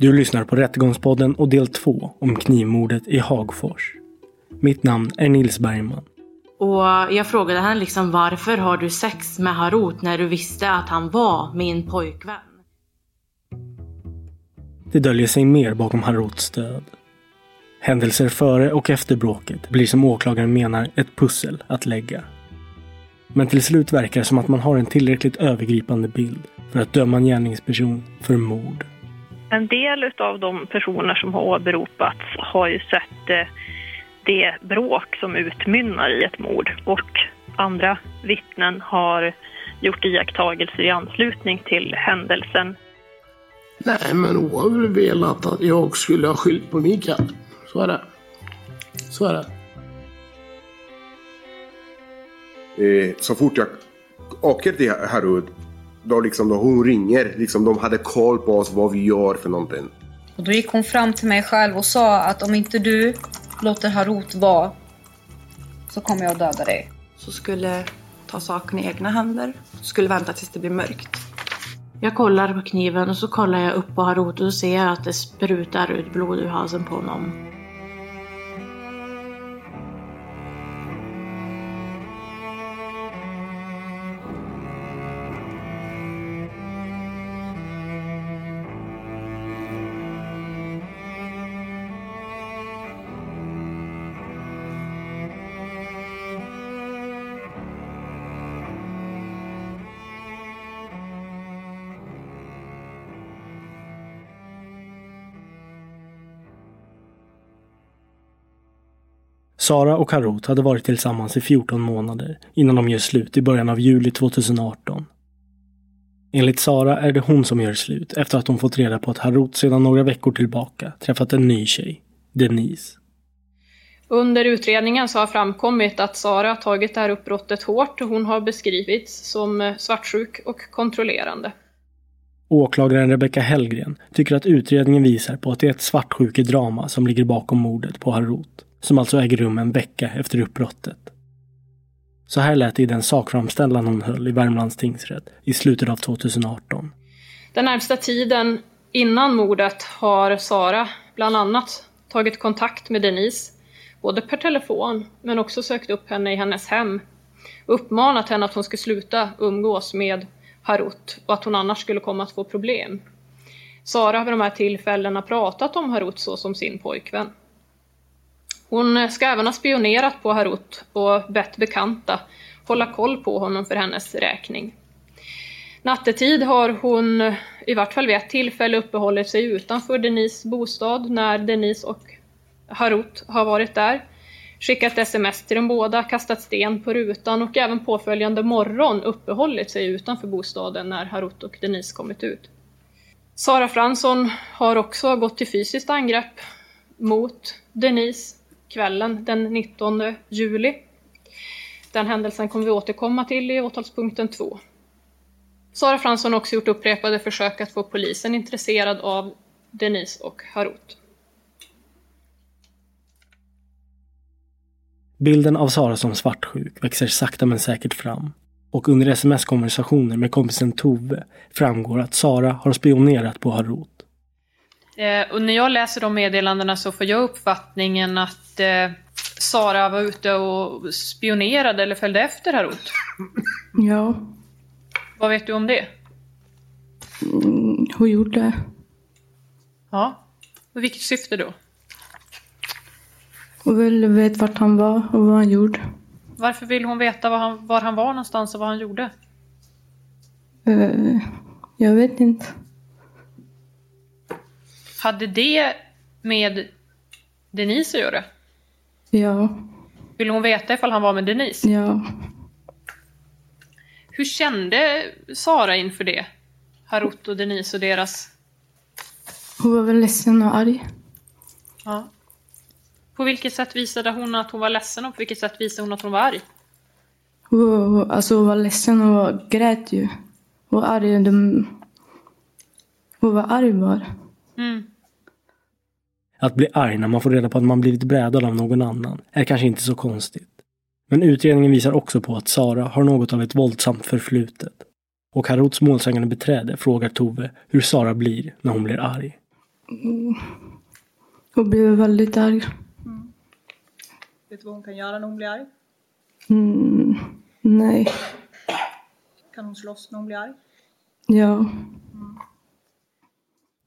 Du lyssnar på Rättegångspodden och del 2 om knivmordet i Hagfors. Mitt namn är Nils Bergman. Och jag frågade henne liksom varför har du sex med Harut när du visste att han var min pojkvän? Det döljer sig mer bakom Haruts död. Händelser före och efter bråket blir som åklagaren menar ett pussel att lägga. Men till slut verkar det som att man har en tillräckligt övergripande bild för att döma en gärningsperson för mord. En del av de personer som har åberopats har ju sett eh, det bråk som utmynnar i ett mord och andra vittnen har gjort iakttagelser i anslutning till händelsen. Nej, men hon har väl velat att jag skulle ha skylt på Mikael. Så är det. Så är det. Eh, så fort jag åker till Harud, då liksom då hon ringer, liksom de hade koll på oss, vad vi gör för någonting. Och då gick hon fram till mig själv och sa att om inte du låter Harut vara så kommer jag döda dig. Så skulle ta saken i egna händer. Skulle vänta tills det blir mörkt. Jag kollar på kniven och så kollar jag upp på Harut och så ser jag att det sprutar ut blod ur halsen på honom. Sara och Harut hade varit tillsammans i 14 månader innan de gör slut i början av juli 2018. Enligt Sara är det hon som gör slut efter att hon fått reda på att Harut sedan några veckor tillbaka träffat en ny tjej, Denise. Under utredningen så har framkommit att Sara tagit det här uppbrottet hårt och hon har beskrivits som svartsjuk och kontrollerande. Åklagaren Rebecca Hellgren tycker att utredningen visar på att det är ett svartsjukedrama som ligger bakom mordet på Harut som alltså äger rum en vecka efter uppbrottet. Så här lät det i den sakframställan hon höll i Värmlands tingsrätt i slutet av 2018. Den närmsta tiden innan mordet har Sara bland annat tagit kontakt med Denise, både per telefon men också sökt upp henne i hennes hem och uppmanat henne att hon ska sluta umgås med Harut och att hon annars skulle komma att få problem. Sara har vid de här tillfällena pratat om Harut så som sin pojkvän. Hon ska även ha spionerat på Harut och bett bekanta hålla koll på honom för hennes räkning. Nattetid har hon i vart fall vid ett tillfälle uppehållit sig utanför Denis bostad när Denise och Harut har varit där. Skickat sms till de båda, kastat sten på rutan och även påföljande morgon uppehållit sig utanför bostaden när Harut och Denise kommit ut. Sara Fransson har också gått till fysiskt angrepp mot Denise kvällen den 19 juli. Den händelsen kommer vi återkomma till i åtalspunkten 2. Sara Fransson har också gjort upprepade försök att få polisen intresserad av Denise och Harut. Bilden av Sara som svartsjuk växer sakta men säkert fram. Och under sms-konversationer med kompisen Tove framgår att Sara har spionerat på Harut. Eh, och när jag läser de meddelandena så får jag uppfattningen att eh, Sara var ute och spionerade eller följde efter Harut. Ja. Vad vet du om det? Mm, hon gjorde det. Ja. Och vilket syfte då? Hon ville veta vart han var och vad han gjorde. Varför vill hon veta var han, var han var någonstans och vad han gjorde? Eh, jag vet inte. Hade det med Denise att göra? Ja. Vill hon veta ifall han var med Denise? Ja. Hur kände Sara inför det? Harut och Denise och deras... Hon var väl ledsen och arg. Ja. På vilket sätt visade hon att hon var ledsen och på vilket sätt visade hon att hon var arg? Hon, alltså hon var ledsen och grät ju. Och arg. De... Hon var arg bara. Mm. Att bli arg när man får reda på att man blivit brädad av någon annan är kanske inte så konstigt. Men utredningen visar också på att Sara har något av ett våldsamt förflutet. Och Harots målsägande beträde frågar Tove hur Sara blir när hon blir arg. Mm. Hon blev väldigt arg. Vet du vad hon kan göra när hon blir arg? Mm. Nej. Kan hon slåss när hon blir arg? Ja.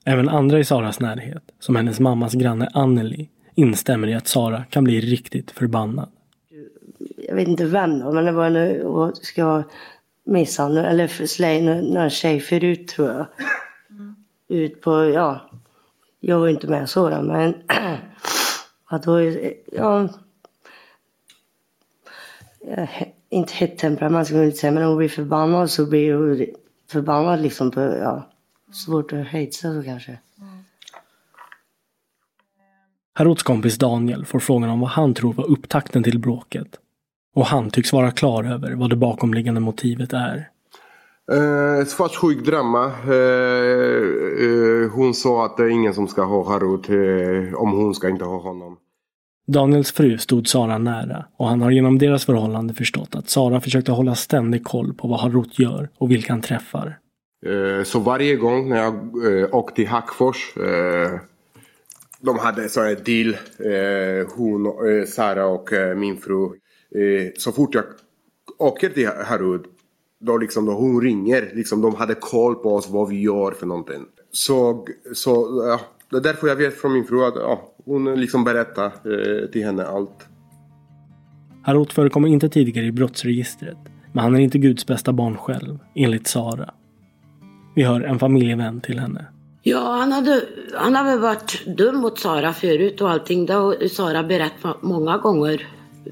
Även andra i Saras närhet, som hennes mammas granne Anneli, instämmer i att Sara kan bli riktigt förbannad. Jag vet inte vem då, men det var en och ska misshandla eller slä någon tjej förut tror jag. Ut på, ja, jag var inte med så då, men att då, ja, inte hett temperament ska man inte säga, men om hon blir förbannad så blir hon förbannad liksom på, ja, svårt att hejda så kanske. Harots kompis Daniel får frågan om vad han tror var upptakten till bråket. Och han tycks vara klar över vad det bakomliggande motivet är. Eh, svartsjuk drama. Eh, eh, hon sa att det är ingen som ska ha Harut eh, om hon ska inte ha honom. Daniels fru stod Sara nära och han har genom deras förhållande förstått att Sara försökte hålla ständig koll på vad Harut gör och vilka han träffar. Eh, så varje gång när jag eh, åkte till Hackfors eh, de hade så här deal, hon, Sara och min fru. Så fort jag åker till Harud, då liksom då hon ringer, liksom de hade koll på oss vad vi gör för någonting. Så, så ja, det är därför jag vet från min fru att ja, hon liksom berättar eh, till henne allt. Harut förekommer inte tidigare i brottsregistret, men han är inte Guds bästa barn själv, enligt Sara. Vi hör en familjevän till henne. Ja, han hade, han hade varit dum mot Sara förut och allting. Det har Sara berättat många gånger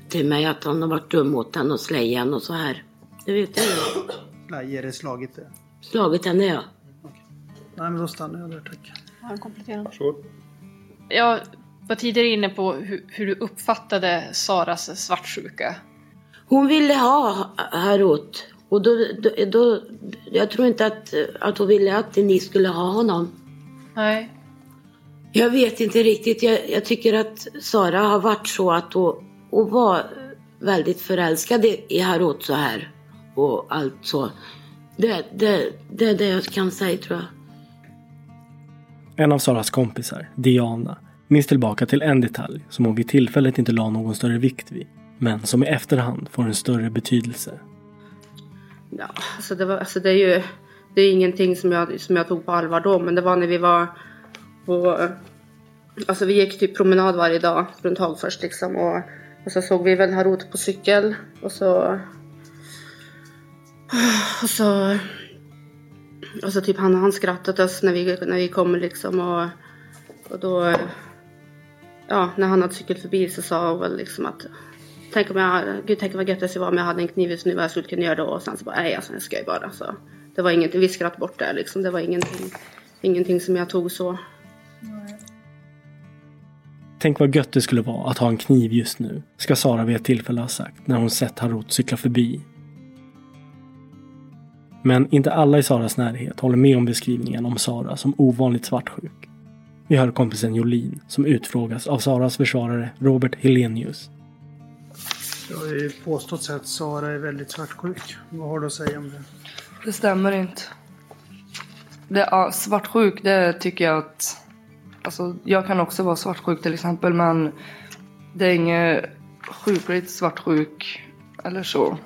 till mig att han har varit dum mot henne och slagit henne och så här. Det vet jag ju. Nej, det slagit det? Slagit henne ja. Nej, men då stannar jag där tack. Har en kompletterande Jag var tidigare inne på hur, hur du uppfattade Saras svartsjuka. Hon ville ha Harut. Och då, då, då, jag tror inte att, att hon ville att ni skulle ha honom. Nej. Jag vet inte riktigt. Jag, jag tycker att Sara har varit så att hon, hon var väldigt förälskad i Harut så här. Och allt så. Det, det, det är det jag kan säga tror jag. En av Saras kompisar, Diana, minns tillbaka till en detalj som hon vid tillfället inte la någon större vikt vid, men som i efterhand får en större betydelse. Ja, alltså det, var, alltså det är ju det är ingenting som jag, som jag tog på allvar då, men det var när vi var på... Alltså vi gick typ promenad varje dag runt Hagfors liksom och, och så såg vi väl Harut på cykel och så... Och så... Och så typ han, han skrattade oss när vi, när vi kom liksom och, och då... Ja, när han hade cykel förbi så sa hon väl liksom att Tänk om jag, gud tänk vad gött det skulle vara om jag hade en kniv just nu vad jag skulle kunna göra då och sen så bara nej alltså jag skojar bara så. Det var ingenting, vi skrattade bort det liksom. Det var ingenting, ingenting som jag tog så. Tänk vad gött det skulle vara att ha en kniv just nu, ska Sara vid ett tillfälle ha sagt när hon sett Harut cykla förbi. Men inte alla i Saras närhet håller med om beskrivningen om Sara som ovanligt svartsjuk. Vi hör kompisen Jolin som utfrågas av Saras försvarare Robert Helenius. Det har ju påståtts att Sara är väldigt svartsjuk. Vad har du att säga om det? Det stämmer inte. Det, ja, svartsjuk, det tycker jag att... Alltså, jag kan också vara svartsjuk till exempel, men det är inget sjukligt svartsjuk eller så.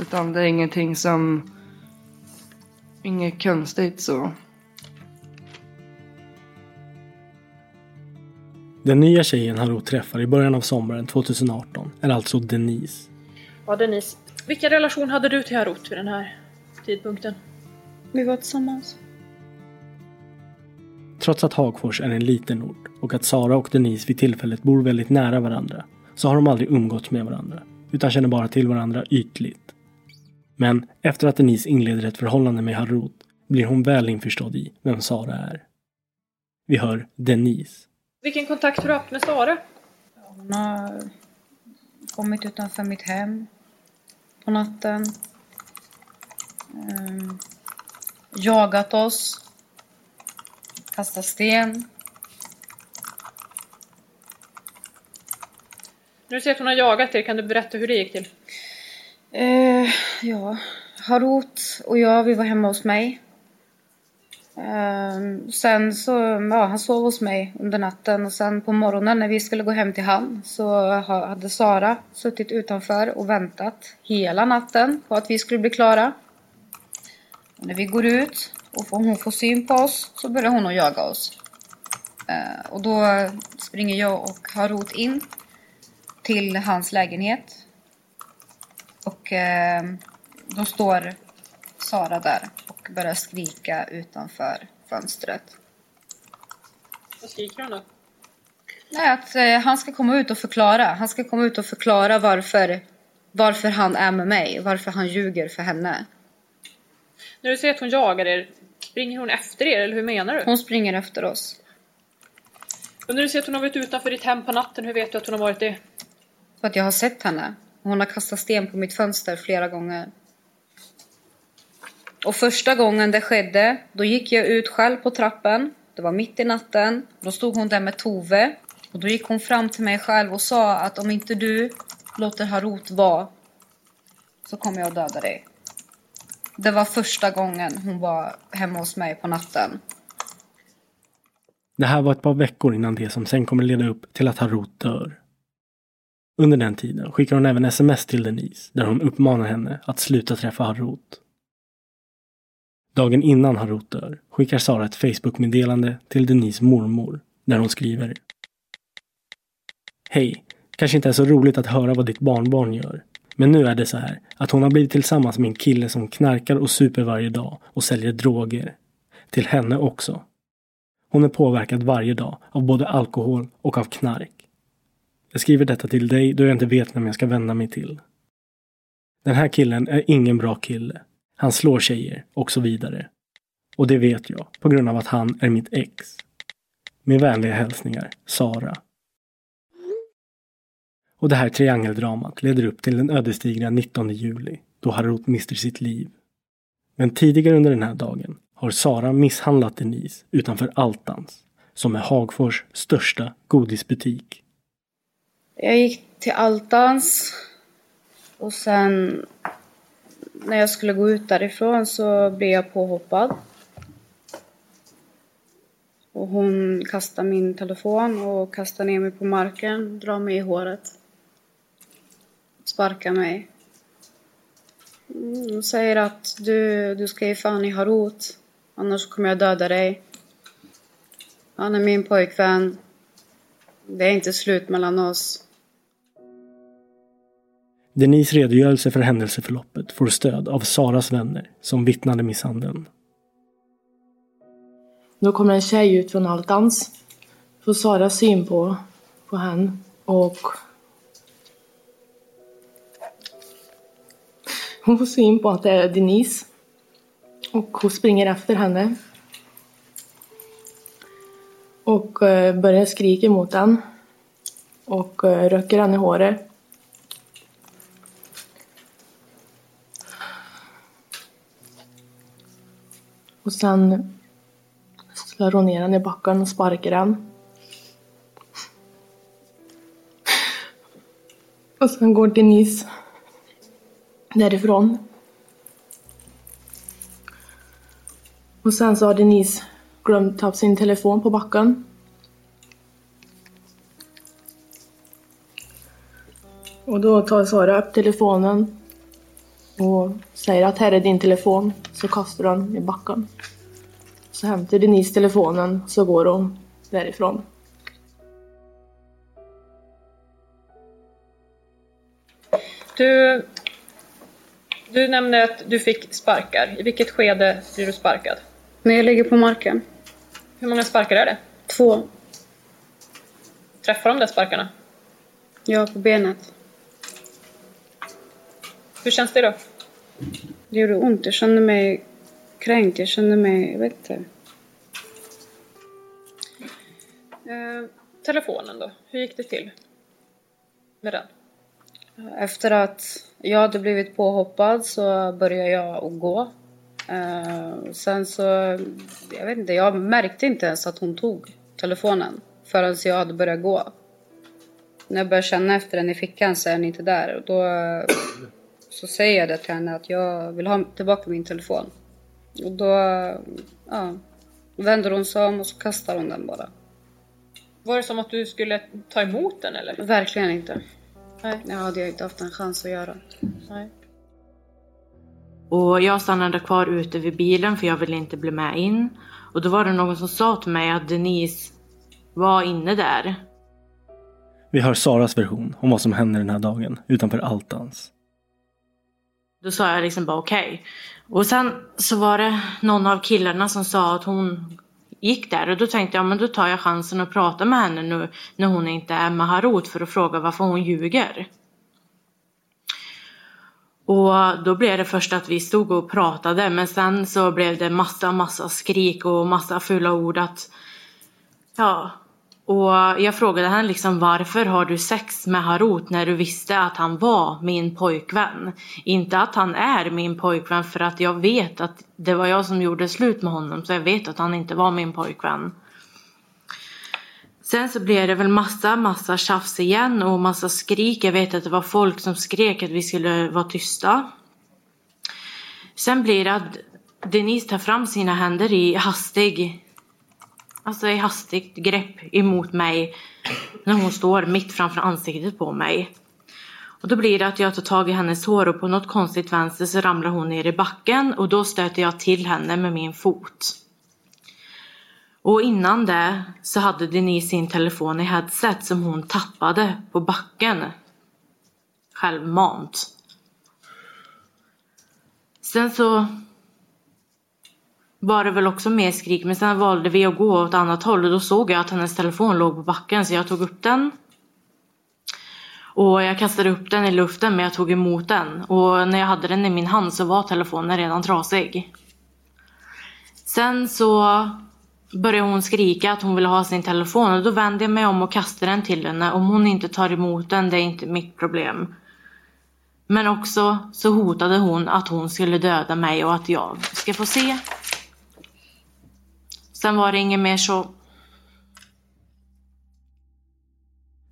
Utan det är ingenting som... Inget konstigt så. Den nya tjejen Harut träffar i början av sommaren 2018 är alltså Denise. Ja, Denise. Vilken relation hade du till Harut vid den här tidpunkten? Vi var tillsammans. Trots att Hagfors är en liten ort och att Sara och Denise vid tillfället bor väldigt nära varandra så har de aldrig umgåtts med varandra utan känner bara till varandra ytligt. Men efter att Denise inleder ett förhållande med Harut blir hon väl införstådd i vem Sara är. Vi hör Denise. Vilken kontakt har du haft med Sara? Hon har kommit utanför mitt hem på natten. Ehm, jagat oss. Kastat sten. När du säger att hon har jagat er, kan du berätta hur det gick till? Eh, ja, Harut och jag, vi var hemma hos mig. Ehm, sen så, ja, han sov hos mig under natten och sen på morgonen när vi skulle gå hem till han så hade Sara suttit utanför och väntat hela natten på att vi skulle bli klara. Och när vi går ut och får- hon får syn på oss så börjar hon att jaga oss. Ehm, och då springer jag och Harut in till hans lägenhet. Och ehm, då står Sara där börjar skrika utanför fönstret. Vad skriker hon då? Nej, att eh, han ska komma ut och förklara. Han ska komma ut och förklara varför, varför han är med mig. Varför han ljuger för henne. När du säger att hon jagar er, springer hon efter er eller hur menar du? Hon springer efter oss. Och när du säger att hon har varit utanför ditt hem på natten, hur vet du att hon har varit det? För att jag har sett henne. Hon har kastat sten på mitt fönster flera gånger. Och första gången det skedde, då gick jag ut själv på trappen. Det var mitt i natten. Då stod hon där med Tove. Och då gick hon fram till mig själv och sa att om inte du låter Harut vara så kommer jag att döda dig. Det var första gången hon var hemma hos mig på natten. Det här var ett par veckor innan det som sen kommer leda upp till att Harut dör. Under den tiden skickar hon även sms till Denise där hon uppmanar henne att sluta träffa Harut. Dagen innan Harut dör skickar Sara ett Facebook-meddelande till Denise mormor där hon skriver Hej! Kanske inte är så roligt att höra vad ditt barnbarn gör. Men nu är det så här att hon har blivit tillsammans med en kille som knarkar och super varje dag och säljer droger. Till henne också. Hon är påverkad varje dag av både alkohol och av knark. Jag skriver detta till dig då jag inte vet vem jag ska vända mig till. Den här killen är ingen bra kille. Han slår tjejer och så vidare. Och det vet jag på grund av att han är mitt ex. Med vänliga hälsningar, Sara. Och det här triangeldramat leder upp till den ödesdigra 19 juli då Harut mister sitt liv. Men tidigare under den här dagen har Sara misshandlat Denise utanför Altans, som är Hagfors största godisbutik. Jag gick till Altans och sen när jag skulle gå ut därifrån så blev jag påhoppad. Och hon kastade min telefon och kastade ner mig på marken, drar mig i håret. Sparkar mig. Mm, hon säger att du, du ska ge fan i Harut, annars kommer jag döda dig. Han är min pojkvän. Det är inte slut mellan oss. Denise redogörelse för händelseförloppet får stöd av Saras vänner som vittnade misshandeln. Då kommer en tjej ut från Altans. Får Sara syn på, på henne och hon får syn på att det är Denise. Och hon springer efter henne. Och eh, börjar skrika mot henne. Och eh, röker henne i håret. Och sen slår hon ner den i backen och sparkar den. Och sen går Denise därifrån. Och sen så har Denise glömt ta sin telefon på backen. Och då tar Sara upp telefonen och säger att här är din telefon. Så kastar hon i backen. Så hämtar Denise telefonen så går hon därifrån. Du, du nämnde att du fick sparkar. I vilket skede blir du sparkad? När jag ligger på marken. Hur många sparkar är det? Två. Träffar de där sparkarna? Ja, på benet. Hur känns det då? Det gjorde ont. Jag kände mig kränkt. Jag kände mig, jag vet inte. Eh, telefonen då? Hur gick det till? Med den? Efter att jag hade blivit påhoppad så började jag att gå. Eh, sen så, jag vet inte, jag märkte inte ens att hon tog telefonen förrän jag hade börjat gå. När jag började känna efter den i fickan så är den inte där. Och då så säger jag det till henne att jag vill ha tillbaka min telefon. Och då ja, vänder hon sig om och så kastar hon den bara. Var det som att du skulle ta emot den eller? Verkligen inte. Nej. Det hade jag inte haft en chans att göra. Nej. Och jag stannade kvar ute vid bilen för jag ville inte bli med in. Och då var det någon som sa till mig att Denise var inne där. Vi hör Saras version om vad som hände den här dagen utanför Altans. Då sa jag liksom bara okej. Okay. Och sen så var det någon av killarna som sa att hon gick där och då tänkte jag men då tar jag chansen att prata med henne nu när hon inte är med Harut för att fråga varför hon ljuger. Och då blev det först att vi stod och pratade men sen så blev det massa massa skrik och massa fula ord att ja och jag frågade henne liksom varför har du sex med Harut när du visste att han var min pojkvän? Inte att han är min pojkvän för att jag vet att det var jag som gjorde slut med honom så jag vet att han inte var min pojkvän. Sen så blev det väl massa, massa tjafs igen och massa skrik. Jag vet att det var folk som skrek att vi skulle vara tysta. Sen blir det att Denise tar fram sina händer i hastig Alltså i hastigt grepp emot mig när hon står mitt framför ansiktet på mig. Och då blir det att jag tar tag i hennes hår och på något konstigt vänster så ramlar hon ner i backen och då stöter jag till henne med min fot. Och innan det så hade Denise sin telefon i headset som hon tappade på backen. Självmant. Sen så var det väl också mer skrik men sen valde vi att gå åt ett annat håll och då såg jag att hennes telefon låg på backen så jag tog upp den. Och jag kastade upp den i luften men jag tog emot den och när jag hade den i min hand så var telefonen redan trasig. Sen så började hon skrika att hon ville ha sin telefon och då vände jag mig om och kastade den till henne. Om hon inte tar emot den, det är inte mitt problem. Men också så hotade hon att hon skulle döda mig och att jag ska få se Sen var det inget mer så.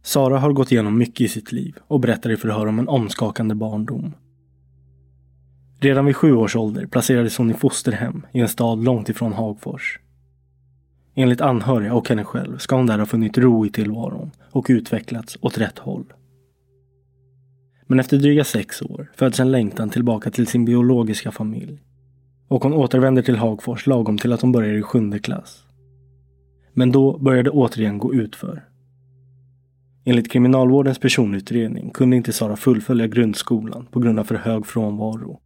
Sara har gått igenom mycket i sitt liv och berättar i förhör om en omskakande barndom. Redan vid sju års ålder placerades hon i fosterhem i en stad långt ifrån Hagfors. Enligt anhöriga och henne själv ska hon där ha funnit ro i tillvaron och utvecklats åt rätt håll. Men efter dryga sex år föds en längtan tillbaka till sin biologiska familj och hon återvänder till Hagfors lagom till att hon börjar i sjunde klass. Men då börjar det återigen gå utför. Enligt kriminalvårdens personutredning kunde inte Sara fullfölja grundskolan på grund av för hög frånvaro.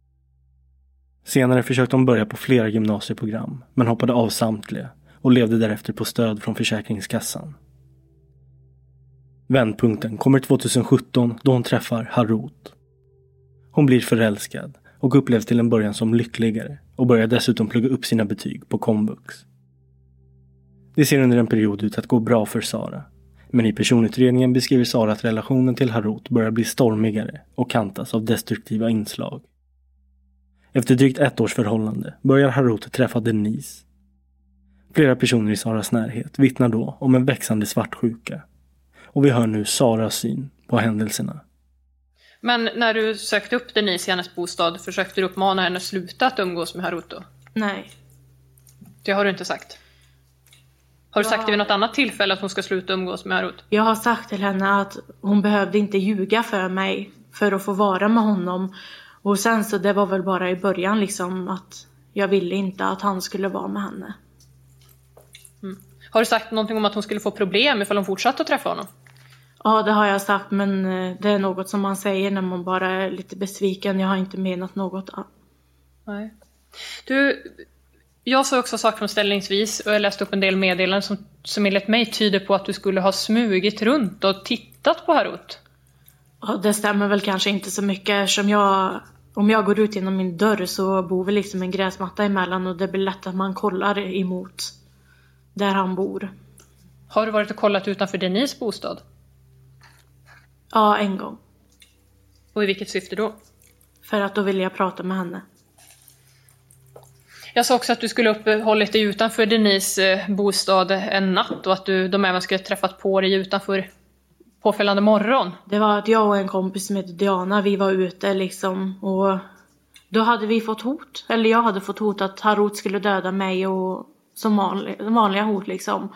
Senare försökte hon börja på flera gymnasieprogram men hoppade av samtliga och levde därefter på stöd från Försäkringskassan. Vändpunkten kommer 2017 då hon träffar Harut. Hon blir förälskad och upplevs till en början som lyckligare och börjar dessutom plugga upp sina betyg på komvux. Det ser under en period ut att gå bra för Sara. Men i personutredningen beskriver Sara att relationen till Harut börjar bli stormigare och kantas av destruktiva inslag. Efter drygt ett års förhållande börjar Harut träffa Denise. Flera personer i Saras närhet vittnar då om en växande svartsjuka. Och vi hör nu Saras syn på händelserna. Men när du sökte upp Denise i hennes bostad, försökte du uppmana henne att sluta att umgås med Harut då? Nej. Det har du inte sagt? Har du sagt det vid något annat tillfälle att hon ska sluta umgås med Harut? Jag har sagt till henne att hon behövde inte ljuga för mig för att få vara med honom. Och sen så det var väl bara i början liksom att jag ville inte att han skulle vara med henne. Mm. Har du sagt någonting om att hon skulle få problem ifall hon fortsatte att träffa honom? Ja, det har jag sagt, men eh, det är något som man säger när man bara är lite besviken. Jag har inte menat något. Nej. Du, jag såg också sakframställningsvis och jag läste upp en del meddelanden som, som enligt mig tyder på att du skulle ha smugit runt och tittat på Harut. Ja, det stämmer väl kanske inte så mycket eftersom jag om jag går ut genom min dörr så bor vi liksom en gräsmatta emellan och det blir lätt att man kollar emot där han bor. Har du varit och kollat utanför Denise bostad? Ja, en gång. Och i vilket syfte då? För att då ville jag prata med henne. Jag sa också att du skulle uppehållit dig utanför Denise eh, bostad en natt och att du, de även skulle träffat på dig utanför påföljande morgon. Det var att jag och en kompis som heter Diana, vi var ute liksom och då hade vi fått hot. Eller jag hade fått hot att Harut skulle döda mig och som vanliga, vanliga hot liksom.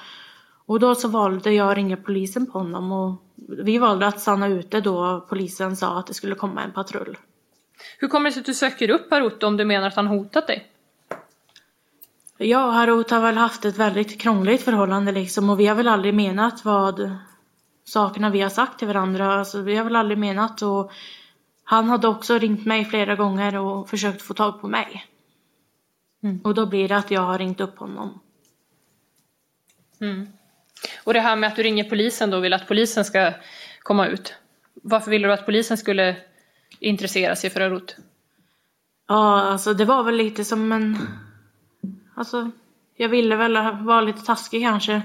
Och då så valde jag att ringa polisen på honom och vi valde att stanna ute då polisen sa att det skulle komma en patrull. Hur kommer det sig att du söker upp Harut om du menar att han hotat dig? Jag och Harut har väl haft ett väldigt krångligt förhållande liksom och vi har väl aldrig menat vad sakerna vi har sagt till varandra. Alltså, vi har väl aldrig menat och han hade också ringt mig flera gånger och försökt få tag på mig. Mm. Och då blir det att jag har ringt upp honom. Mm. Och det här med att du ringer polisen då och vill att polisen ska komma ut. Varför ville du att polisen skulle intressera sig för Arut? Ja, alltså det var väl lite som en... Alltså, jag ville väl vara lite taskig kanske.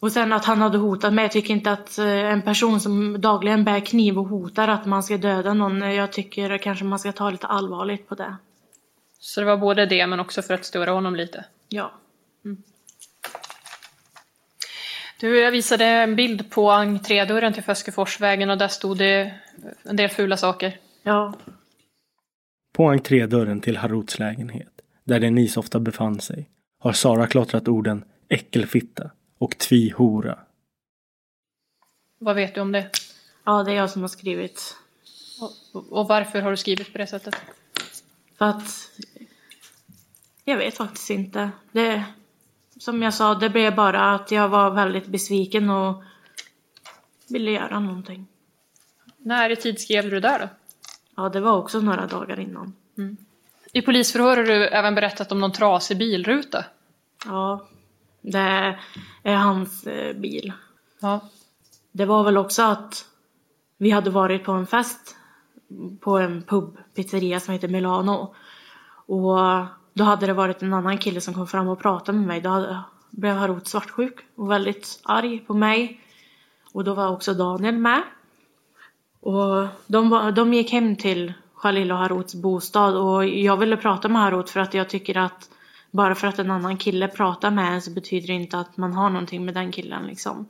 Och sen att han hade hotat mig. Jag tycker inte att eh, en person som dagligen bär kniv och hotar att man ska döda någon. Jag tycker kanske man ska ta lite allvarligt på det. Så det var både det men också för att störa honom lite? Ja. Mm. Du, jag visade en bild på entrédörren till Föskeforsvägen och där stod det en del fula saker. Ja. På entrédörren till Haruts lägenhet, där Denise ofta befann sig, har Sara klottrat orden äckelfitta och tvihora. Vad vet du om det? Ja, det är jag som har skrivit. Och, och varför har du skrivit på det sättet? För att... Jag vet faktiskt inte. Det, som jag sa, det blev bara att jag var väldigt besviken och ville göra någonting. När i tid skrev du där då? Ja, det var också några dagar innan. Mm. I polisförhör har du även berättat om någon trasig bilruta. Ja, det är hans eh, bil. Ja. Det var väl också att vi hade varit på en fest på en pub, pizzeria som heter Milano. Och då hade det varit en annan kille som kom fram och pratade med mig. Då hade, blev Harut svartsjuk och väldigt arg på mig. Och då var också Daniel med. Och de, var, de gick hem till Khalil och Haruts bostad och jag ville prata med Harut för att jag tycker att bara för att en annan kille pratar med en så betyder det inte att man har någonting med den killen liksom.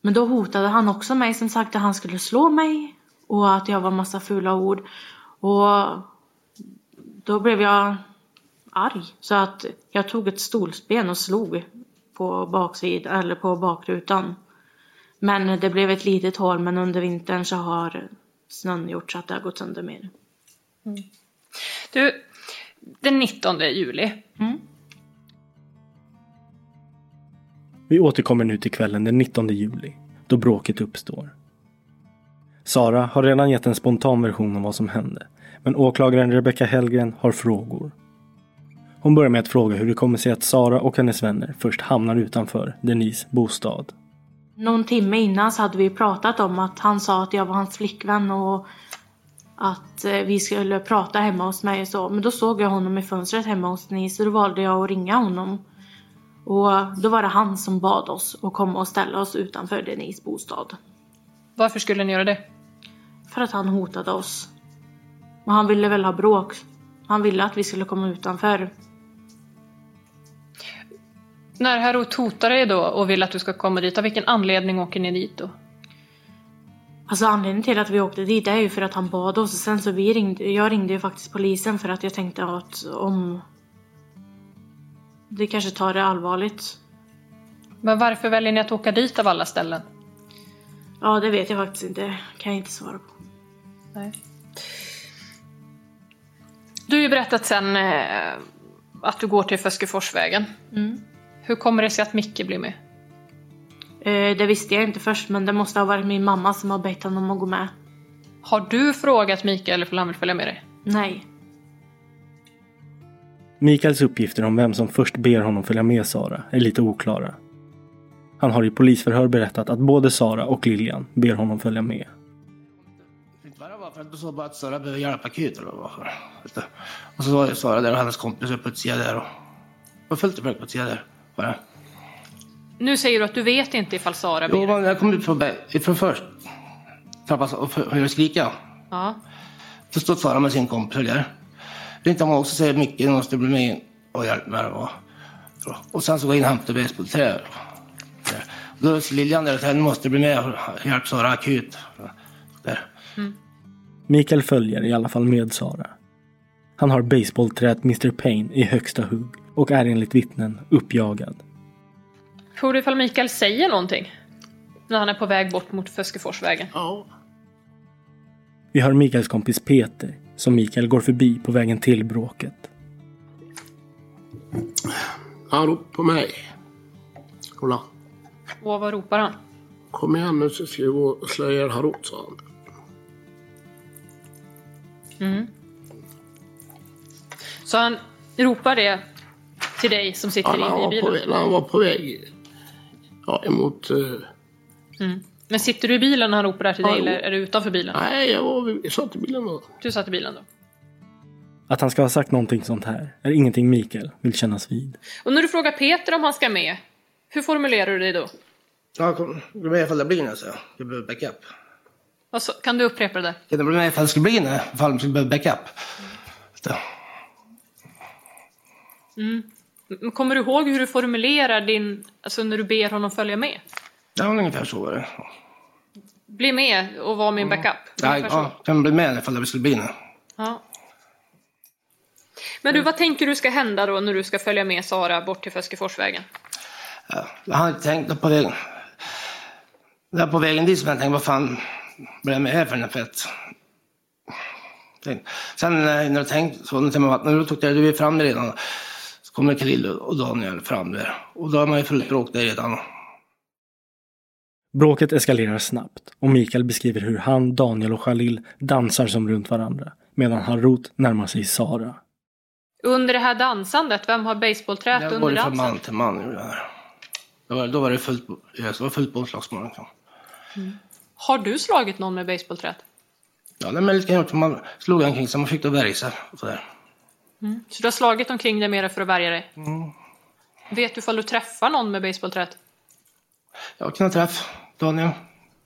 Men då hotade han också mig som sagt att han skulle slå mig och att jag var massa fula ord. Och då blev jag arg så att jag tog ett stolsben och slog på baksidan eller på bakrutan. Men det blev ett litet hål men under vintern så har snön gjort så att det har gått sönder mer. Mm. Du, den 19 juli. Mm. Vi återkommer nu till kvällen den 19 juli, då bråket uppstår. Sara har redan gett en spontan version om vad som hände, men åklagaren Rebecca Hellgren har frågor. Hon börjar med att fråga hur det kommer sig att Sara och hennes vänner först hamnar utanför Denise bostad. Någon timme innan så hade vi pratat om att han sa att jag var hans flickvän och att eh, vi skulle prata hemma hos mig och så. Men då såg jag honom i fönstret hemma hos Denise så då valde jag att ringa honom. Och då var det han som bad oss att komma och ställa oss utanför Denise bostad. Varför skulle ni göra det? För att han hotade oss. Och han ville väl ha bråk. Han ville att vi skulle komma utanför. När Harut hotar dig då och vill att du ska komma dit, av vilken anledning åker ni dit då? Alltså anledningen till att vi åkte dit är ju för att han bad oss. Och sen så vi ringde, jag ringde ju faktiskt polisen för att jag tänkte att om det kanske tar det allvarligt. Men varför väljer ni att åka dit av alla ställen? Ja, det vet jag faktiskt inte. kan jag inte svara på. Nej. Du har ju berättat sen eh, att du går till Föskeforsvägen. Mm. Hur kommer det sig att Micke blir med? Eh, det visste jag inte först men det måste ha varit min mamma som har bett honom att gå med. Har du frågat Mikael ifall han vill följa med dig? Nej. Mikaels uppgifter om vem som först ber honom följa med Sara är lite oklara. Han har i polisförhör berättat att både Sara och Lilian ber honom följa med. För att du sa bara att Sara behöver hjälp akut eller vad varför. Och så var det Sara där och hennes kompis uppe på sidan där och var fullt i på sidan där. Bara. Nu säger du att du vet inte ifall Sara ber Jo, men jag kom ut från, från först. Trappan och hörde skrika. Ja. Så stod Sara med sin kompis där. Ringde han också säger mycket, du måste bli med och hjälpa mig. Och, och sen så går jag in och hämtar basebollträ. Då är Lilian där och säger, du måste bli med och hjälpa Sara akut. Där. Mm. Mikael följer i alla fall med Sara. Han har baseballträet Mr Payne i högsta hugg och är enligt vittnen uppjagad. Tror du ifall Mikael säger någonting? När han är på väg bort mot Föskeforsvägen? Ja. Vi hör Mikaels kompis Peter som Mikael går förbi på vägen till bråket. Han ropar på mig. Kolla. Och vad ropar han? Kom igen nu så ska vi gå och slå ihjäl Harut, sa han. Mm. Så han ropar det till dig som sitter Ja, i, bilen? väg, han var på väg ja, emot... eh, Mm. Men sitter du i bilen när han ropar det här till Ja, dig eller är du utanför bilen? Nej, jag, var, jag satt i bilen då. Du satt i bilen då? Att han ska ha sagt någonting sånt här är ingenting Mikael vill kännas vid. Och när du frågar Peter om han ska med, hur formulerar du dig då? Ja, kom, gå med ifall det blir något, så jag. Jag behöver backup. Så- kan du upprepa det där? Kan du bli med ifall det skulle bli något? Ifall de skulle behöva backup. Mm. Kommer du ihåg hur du formulerar din, alltså när du ber honom följa med? Ja, ungefär så var det. Bli med och vara min backup? Ja, ja, kan bli med ifall det skulle bli något. Ja. Men du, vad tänker du ska hända då när du ska följa med Sara bort till Föskeforsvägen? Ja, jag hade inte tänkt på vägen. Där på vägen dit som jag tänkte, vad fan jag med här för den fett? Sen eh, när jag tänkte så, när jag vattnade, då tog jag, du är framme redan. Så kommer Krill och Daniel fram där. Och då har man ju fullt bråk där redan. Bråket eskalerar snabbt och Mikael beskriver hur han, Daniel och Khalil dansar som runt varandra medan Harut närmar sig Sara. Under det här dansandet, vem har basebollträet under går från dansen? man till man. Då var, då var det fullt, så var det fullt båtslagsmål. Liksom. Har du slagit någon med basebollträet? Ja, det är att jag gjort. Man slog omkring så man fick då värja sig. Sådär. Mm. Så du har slagit omkring dig mer för att värja dig? Mm. Vet du ifall du träffar någon med basebollträet? Jag kan ha träff Daniel.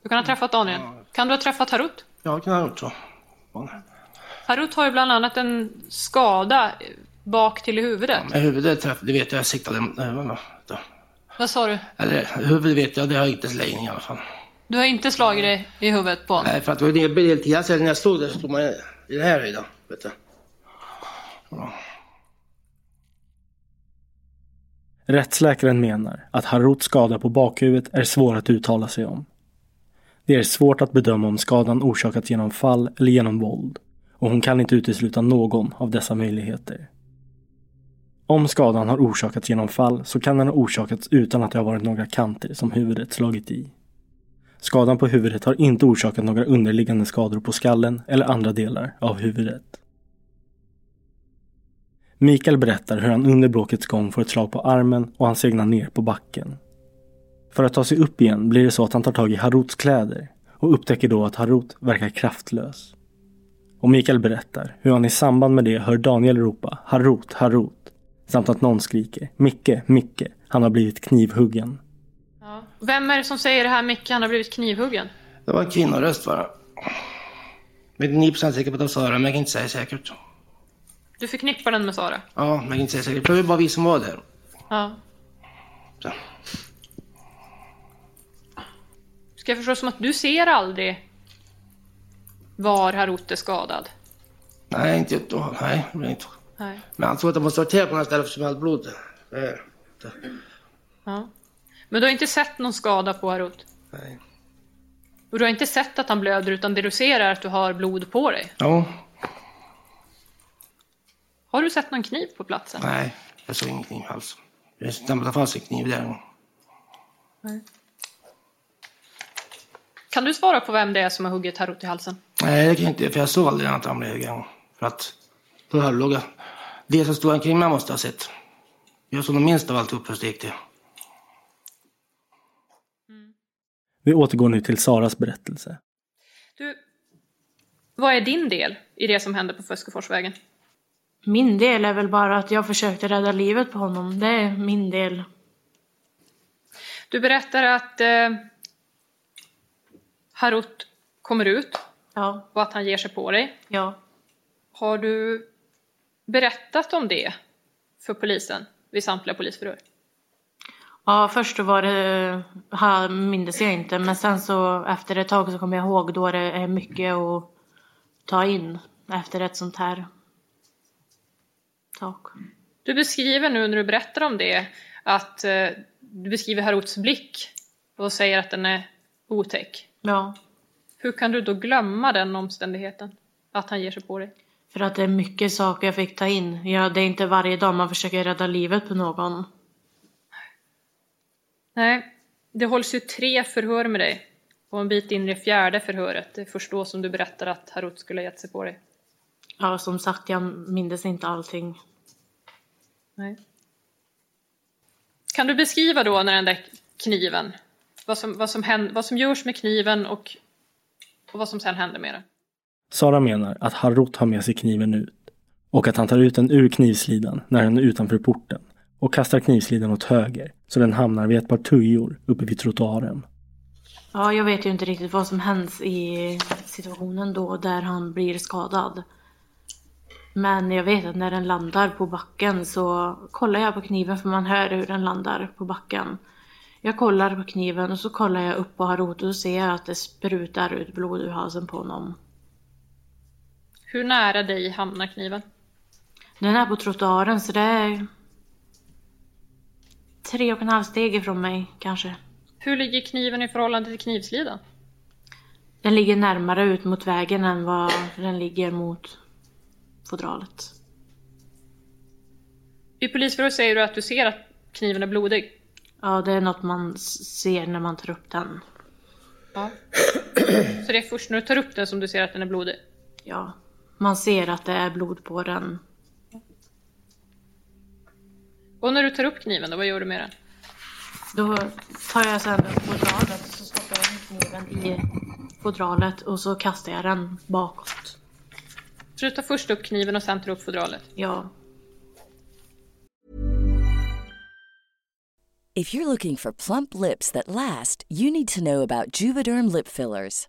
Du kan ha träffat Daniel. Kan du ha träffat Harut? Jag kan ha gjort så. Harut har ju bland annat en skada bak till i huvudet. Men huvudet träff, det vet jag. Jag siktade huvudet. Vad sa du? Eller huvudet vet jag, det har jag inte slängning i alla fall. Du har inte slagit dig i huvudet på honom? Nej, för att det var en del tid sedan när jag slog där så slog man i den här höjden. Vet du. Ja. Rättsläkaren menar att Haruts skada på bakhuvudet är svår att uttala sig om. Det är svårt att bedöma om skadan orsakats genom fall eller genom våld och hon kan inte utesluta någon av dessa möjligheter. Om skadan har orsakats genom fall så kan den ha orsakats utan att det har varit några kanter som huvudet slagit i. Skadan på huvudet har inte orsakat några underliggande skador på skallen eller andra delar av huvudet. Mikael berättar hur han under bråkets gång får ett slag på armen och han segnar ner på backen. För att ta sig upp igen blir det så att han tar tag i Haruts kläder och upptäcker då att Harut verkar kraftlös. Och Mikael berättar hur han i samband med det hör Daniel ropa Harut, Harut samt att någon skriker Micke, Micke, han har blivit knivhuggen. Vem är det som säger det här Micke, han har blivit knivhuggen? Det var en kvinnoröst bara. Jag är 9% säker på att det var Sara, men jag kan inte säga säkert. Du förknippar den med Sara? Ja, men jag kan inte säga säkert. För det var bara vi som var där. Ja. Så. Ska jag förstå som att du ser aldrig var Harut är skadad? Nej, inte då. Nej, det blev inte. Nej. Men han tror att de måste sortera på den här stället för smält blod. Det det. Ja. Men du har inte sett någon skada på Harut? Nej. Och du har inte sett att han blöder utan det du ser är att du har blod på dig? Ja, Har du sett någon kniv på platsen? nej, jag såg ingen kniv alls. Jag stämplade fast en kniv där. Nej. Kan du svara på vem det är som har huggit Harut i halsen? Nej, det kan jag inte, för jag såg aldrig att han blev igång. För att låg jag. Det som stod omkring mig måste ha sett. Jag såg nog minst av allt upp hur det gick till. Vi återgår nu till Saras berättelse. Du, vad är din del i det som hände på Föskeforsvägen? Min del är väl bara att jag försökte rädda livet på honom. Det är min del. Du berättar att eh, Harut kommer ut Ja. och att han ger sig på dig. Ja. Har du berättat om det för polisen vid samtliga polisförhör? Ja, först så var det, här mindes jag inte, men sen så efter ett tag så kommer jag ihåg då det är mycket att ta in efter ett sånt här tak. Du beskriver nu när du berättar om det att eh, du beskriver Haruts blick och säger att den är otäck. Ja, Hur kan du då glömma den omständigheten? Att han ger sig på dig? för att det är mycket saker jag fick ta in. Ja, det är inte varje dag man försöker rädda livet på någon. Nej, det hålls ju tre förhör med dig. Och en bit in i det fjärde förhöret, det är först då som du berättar att Harut skulle ha gett sig på dig. Ja, som sagt, jag mindes inte allting. Nej. Kan du beskriva då när den där kniven, vad som, vad som, händer, vad som görs med kniven och, och vad som sen händer med den? Sara menar att Harut har med sig kniven ut och att han tar ut den ur knivslidan när han är utanför porten och kastar knivslidan åt höger så den hamnar vid ett par tujor uppe vid trottoaren. Ja, jag vet ju inte riktigt vad som händer i situationen då där han blir skadad. Men jag vet att när den landar på backen så kollar jag på kniven för man hör hur den landar på backen. Jag kollar på kniven och så kollar jag upp på Harut och ser att det sprutar ut blod ur halsen på honom. Hur nära dig hamnar kniven? Den är på trottoaren så det är tre och en halv steg ifrån mig kanske. Hur ligger kniven i förhållande till knivslidan? Den ligger närmare ut mot vägen än vad den ligger mot fodralet. I polisförhör säger du att du ser att kniven är blodig. Ja, det är något man ser när man tar upp den. Ja. Så det är först när du tar upp den som du ser att den är blodig? Ja, man ser att det är blod på den. Och när du tar upp kniven då, vad gör du med den? Då tar jag sen upp fodralet och så stoppar jag kniven i fodralet och så kastar jag den bakåt. Så du tar först upp kniven och sen tar upp fodralet? Ja. If you're looking for plump lips that last, you need to know about Juvederm lip fillers.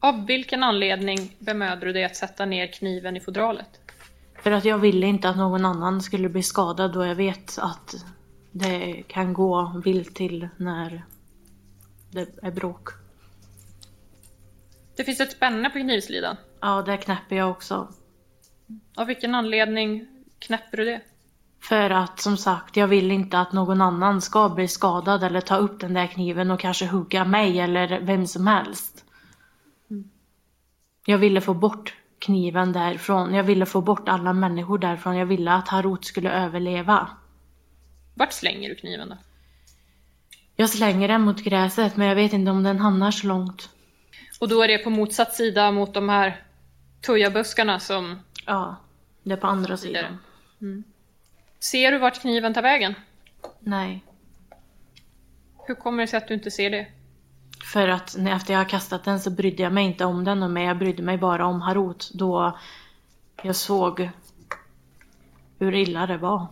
Av vilken anledning bemödar du dig att sätta ner kniven i fodralet? För att jag ville inte att någon annan skulle bli skadad då jag vet att det kan gå vilt till när det är bråk. Det finns ett spänne på knivslidan. Ja, det knäpper jag också. Av vilken anledning knäpper du det? För att som sagt, jag vill inte att någon annan ska bli skadad eller ta upp den där kniven och kanske hugga mig eller vem som helst. Jag ville få bort kniven därifrån. Jag ville få bort alla människor därifrån. Jag ville att Harut skulle överleva. Vart slänger du kniven då? Jag slänger den mot gräset men jag vet inte om den hamnar så långt. Och då är det på motsatt sida mot de här tujabuskarna som... Ja, det är på andra sidan. Mm. Ser du vart kniven tar vägen? Nej. Hur kommer det sig att du inte ser det? För att när efter jag har kastat den så brydde jag mig inte om den och mig. Jag brydde mig bara om Harut då jag såg hur illa det var.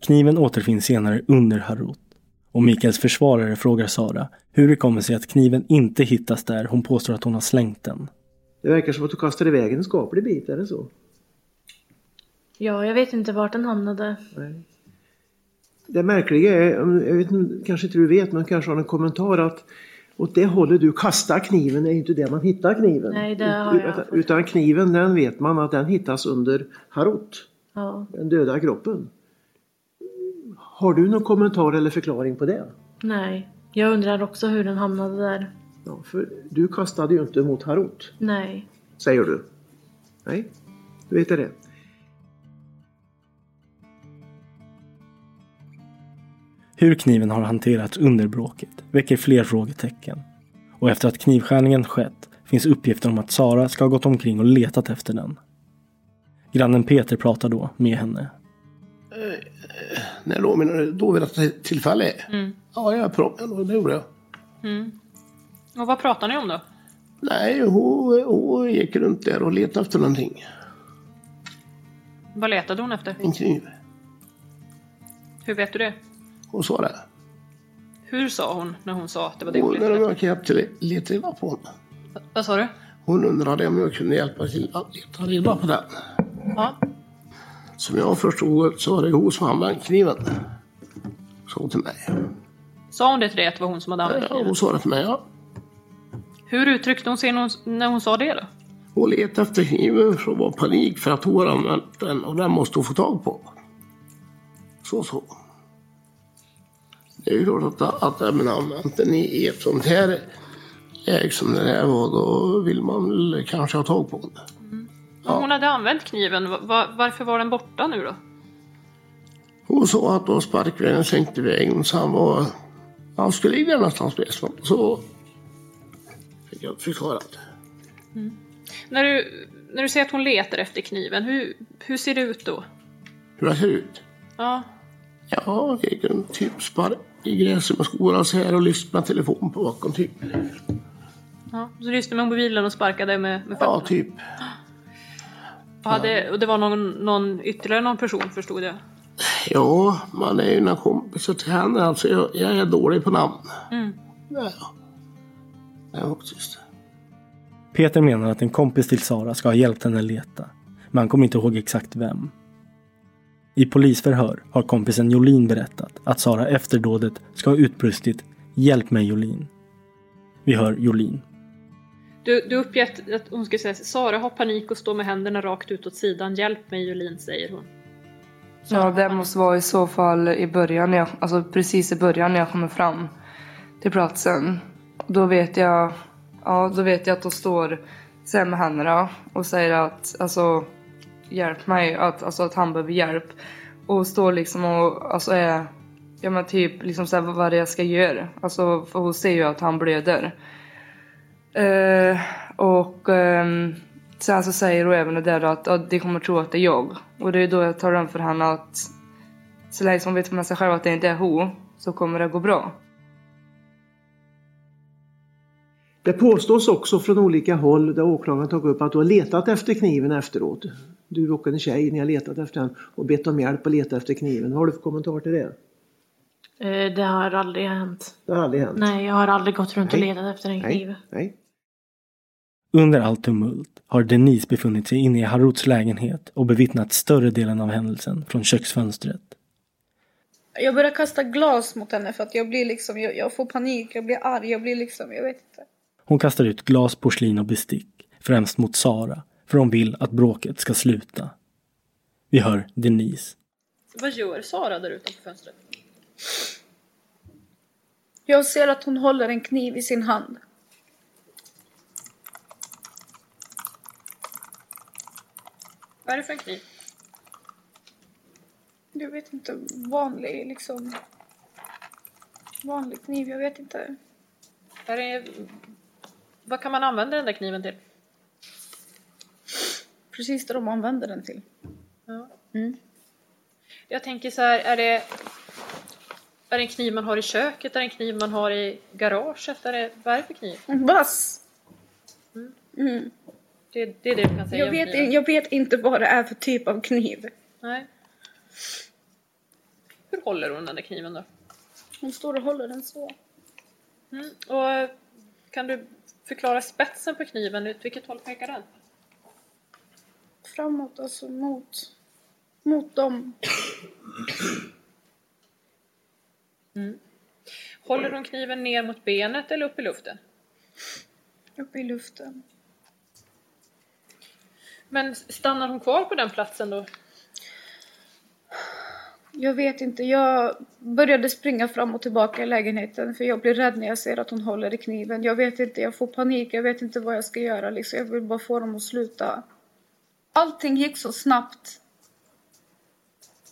Kniven återfinns senare under Harut. Och Mikaels försvarare frågar Sara hur det kommer sig att kniven inte hittas där hon påstår att hon har slängt den. Det verkar som att du kastade iväg en skaplig bit, är det så? Ja, jag vet inte vart den hamnade. Nej. Det märkliga är, jag vet, kanske inte du vet, men kanske har en kommentar att åt det hållet du kastar kniven är inte det man hittar kniven. Nej, det har jag utan, utan kniven den vet man att den hittas under Harut, Ja. den döda kroppen. Har du någon kommentar eller förklaring på det? Nej. Jag undrar också hur den hamnade där. Ja, för du kastade ju inte mot Harut, Nej. säger du. Nej, du vet det. Hur kniven har hanterats under bråket väcker fler frågetecken. Och efter att knivskärningen skett finns uppgifter om att Sara ska ha gått omkring och letat efter den. Grannen Peter pratar då med henne. När då menar du? Då vid ett tillfälle? Mm. Ja, jag pratade, det gjorde jag. Mm. Och vad pratar ni om då? Nej, hon, hon gick runt där och letade efter någonting. Vad letade hon efter? En kniv. Hur vet du det? Hon sa det. Hur sa hon när hon sa att det var det hon Hon, när letade de efter? gick upp till leta reda på honom. Vad sa du? Hon undrade om jag kunde hjälpa till att leta reda på den. Ja. Som jag förstod så var det hon som använde kniven. Så till mig. Sa hon det till dig att det var hon som hade använt Ja, kniven? hon sa det till mig, ja. Hur uttryckte hon sig när hon, när hon sa det då? Hon letade efter kniven för att vara panik för att hon har använt den och den måste hon få tag på. Så så. Det är ju klart att, att även använt den i ett sånt här läge som det här var, då vill man väl kanske ha tag på den. Om hon hade använt kniven, va- va- varför var den borta nu då? Hon sa att då sparkvägen sänkte vägen så han var... Han skulle ligga någonstans på Esman. Så fick jag förklarat. När du, när du säger att hon letar efter kniven, hur, hur ser det ut då? Hur det ser ut? Ja, Ja, jag gick en typ spark i så här och lyfte med telefon på bakom typ. ja. Så lyste med mobilen och sparkade med, med Ja, fötterna? typ. Och, hade, och det var någon, någon, ytterligare någon person förstod jag? Ja, man är ju några kompisar till henne. Alltså jag, jag är dålig på namn. Mm. Ja, ja. faktiskt. Peter menar att en kompis till Sara ska ha hjälpt henne leta. Men han kommer inte ihåg exakt vem. I polisförhör har kompisen Jolin berättat att Sara efter dådet ska ha utbrustit “Hjälp mig Jolin”. Vi hör Jolin. Du, du uppger att, hon ska säga Sara har panik och står med händerna rakt ut åt sidan. Hjälp mig Jolin, säger hon. Ja, det måste vara i så fall i början, när jag, alltså precis i början när jag kommer fram till platsen. Då vet jag, ja, då vet jag att hon står här med händerna och säger att alltså hjälp mig, att, alltså att han behöver hjälp. Och står liksom och alltså är, ja men typ liksom så här, vad det jag ska göra. Alltså för hon ser ju att han blöder. Eh, och eh, sen så säger hon även det där att att de kommer tro att det är jag. Och det är då jag talar om för henne att så länge hon vet med sig själv att det inte är hon så kommer det gå bra. Det påstås också från olika håll där åklagaren tog upp att du har letat efter kniven efteråt. Du och en tjej, ni har letat efter den och bett om hjälp att leta efter kniven. Vad har du för kommentar till det? Eh, Det har aldrig hänt. Det har aldrig hänt. Nej, jag har aldrig gått runt och Nej. letat efter en kniv. Nej, nej. Under all tumult har Denise befunnit sig inne i Haruts lägenhet och bevittnat större delen av händelsen från köksfönstret. Jag börjar kasta glas mot henne för att jag blir liksom, jag, jag får panik, jag blir arg, jag blir liksom, jag vet inte. Hon kastar ut glas, porslin och bestick, främst mot Sara, för hon vill att bråket ska sluta. Vi hör Denise. Vad gör Sara där utanför fönstret? Jag ser att hon håller en kniv i sin hand. Vad är det för en kniv? Jag vet inte, vanlig liksom. Vanlig kniv, jag vet inte. Är det... Vad kan man använda den där kniven till? Precis det de använder den till. Ja. Mm. Jag tänker så här, är det... Är det en kniv man har i köket? Är det en kniv man har i garaget? Är det, vad är det för kniv? En vass! Mm. Mm. Det, det är det du kan säga Jag, om vet, kniven. jag vet inte vad det är för typ av kniv. Nej. Hur håller hon den där kniven då? Hon står och håller den så. Mm. Och kan du förklara spetsen på kniven? Ut vilket håll pekar den? Framåt, alltså mot, mot dem. Mm. Håller hon kniven ner mot benet eller upp i luften? Uppe i luften. Men stannar hon kvar på den platsen då? Jag vet inte, jag började springa fram och tillbaka i lägenheten för jag blir rädd när jag ser att hon håller i kniven. Jag vet inte, jag får panik, jag vet inte vad jag ska göra liksom. Jag vill bara få dem att sluta. Allting gick så snabbt.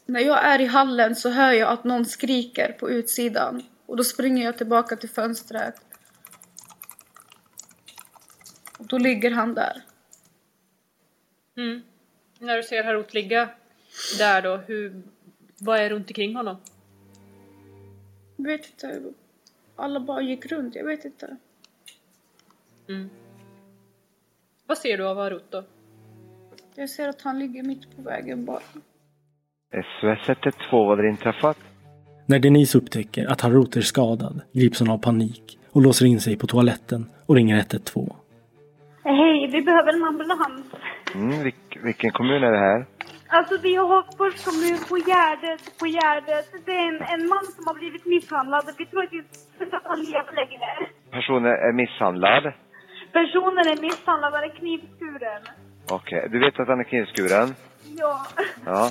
När jag är i hallen så hör jag att någon skriker på utsidan och då springer jag tillbaka till fönstret. Och då ligger han där. Mm. När du ser Harut ligga där då, hur, vad är runt omkring honom? Jag vet inte. Alla bara gick runt, jag vet inte. Mm. Vad ser du av Harut då? Jag ser att han ligger mitt på vägen bara. SOS 112, vad har inträffat? När Denise upptäcker att Harut är skadad grips hon av panik och låser in sig på toaletten och ringer 112. Hej, vi behöver en ambulans. Mm, vilk, vilken kommun är det här? Alltså vi har Hagfors kommun på Gärdet, på Gärdet. Det är en, en man som har blivit misshandlad. Vi tror att inte att han lever längre. Personen är misshandlad. Personen är misshandlad, han är knivskuren. Okej, du vet att han är knivskuren? Ja. Ja.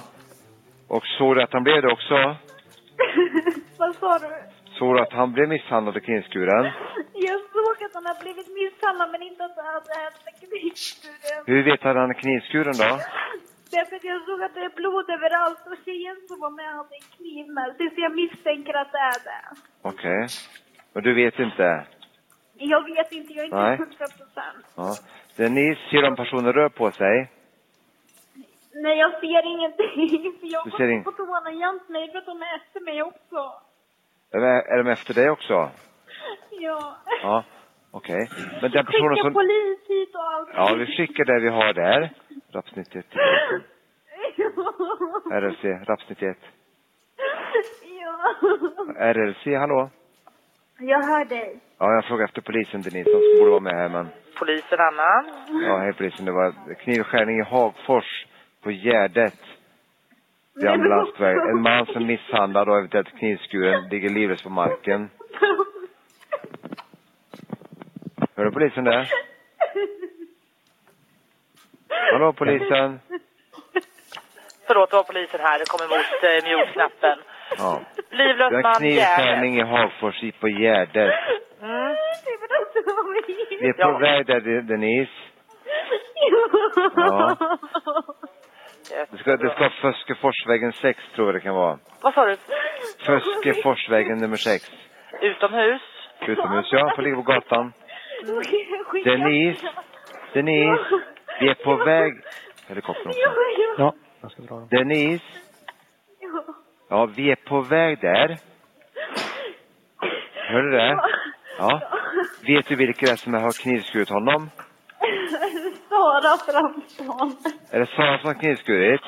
Och såg du att han blev det också? Vad sa du? Såg du att han blev misshandlad och knivskuren? Jag såg att han har blivit misshandlad men inte att han med knivskuren. Hur vet du att han är knivskuren då? Därför att jag såg att det är blod överallt och tjejen som var med hade en kniv med sig. Så jag misstänker att det är det. Okej. Men du vet inte? Jag vet inte, jag är inte hundra procent. Ja. Denise, ser om personen rör på sig? Nej, jag ser ingenting. För jag Du har ser gått ing- på toan och gömt mig för att de är efter mig också. Är de, är de efter dig också? Ja. Ja. Okej. Men den personen Skicka som... polis hit och allt. Ja, vi skickar det vi har där. Rapsnitt 1. RLC, rapsnitt 1. ja. RLC, hallå? Jag hör dig. Ja, jag frågar efter polisen Denise, de borde vara med här men... Polisen Anna. Ja, hej polisen, det var knivskärning i Hagfors på Gärdet. Vid ambulansväg. En man som misshandlad och eventuellt knivskuren ligger livlös på marken. Hör du polisen där? Hallå polisen? Förlåt, det var polisen här. Det kom emot eh, mute-knappen. Ja. Livlös Det är man, en knivskärning i Hagfors på Gärdet. Mm. Vi är på väg där De- Denise. Ja. Det ska, det ska vara Föskeforsvägen 6 tror jag det kan vara. Vad sa du? Föskeforsvägen nummer 6. Utomhus? Utomhus ja, får ligga på gatan. Denise. Denise. Vi är på väg. Helikoptern också. Ja, jag ska dra dem. Denise. Ja, vi är på väg där. Hör du det? Ja. Vet du vilka det är som har knivskurit honom? Sara Fransson. Är det Sara som har knivskurit?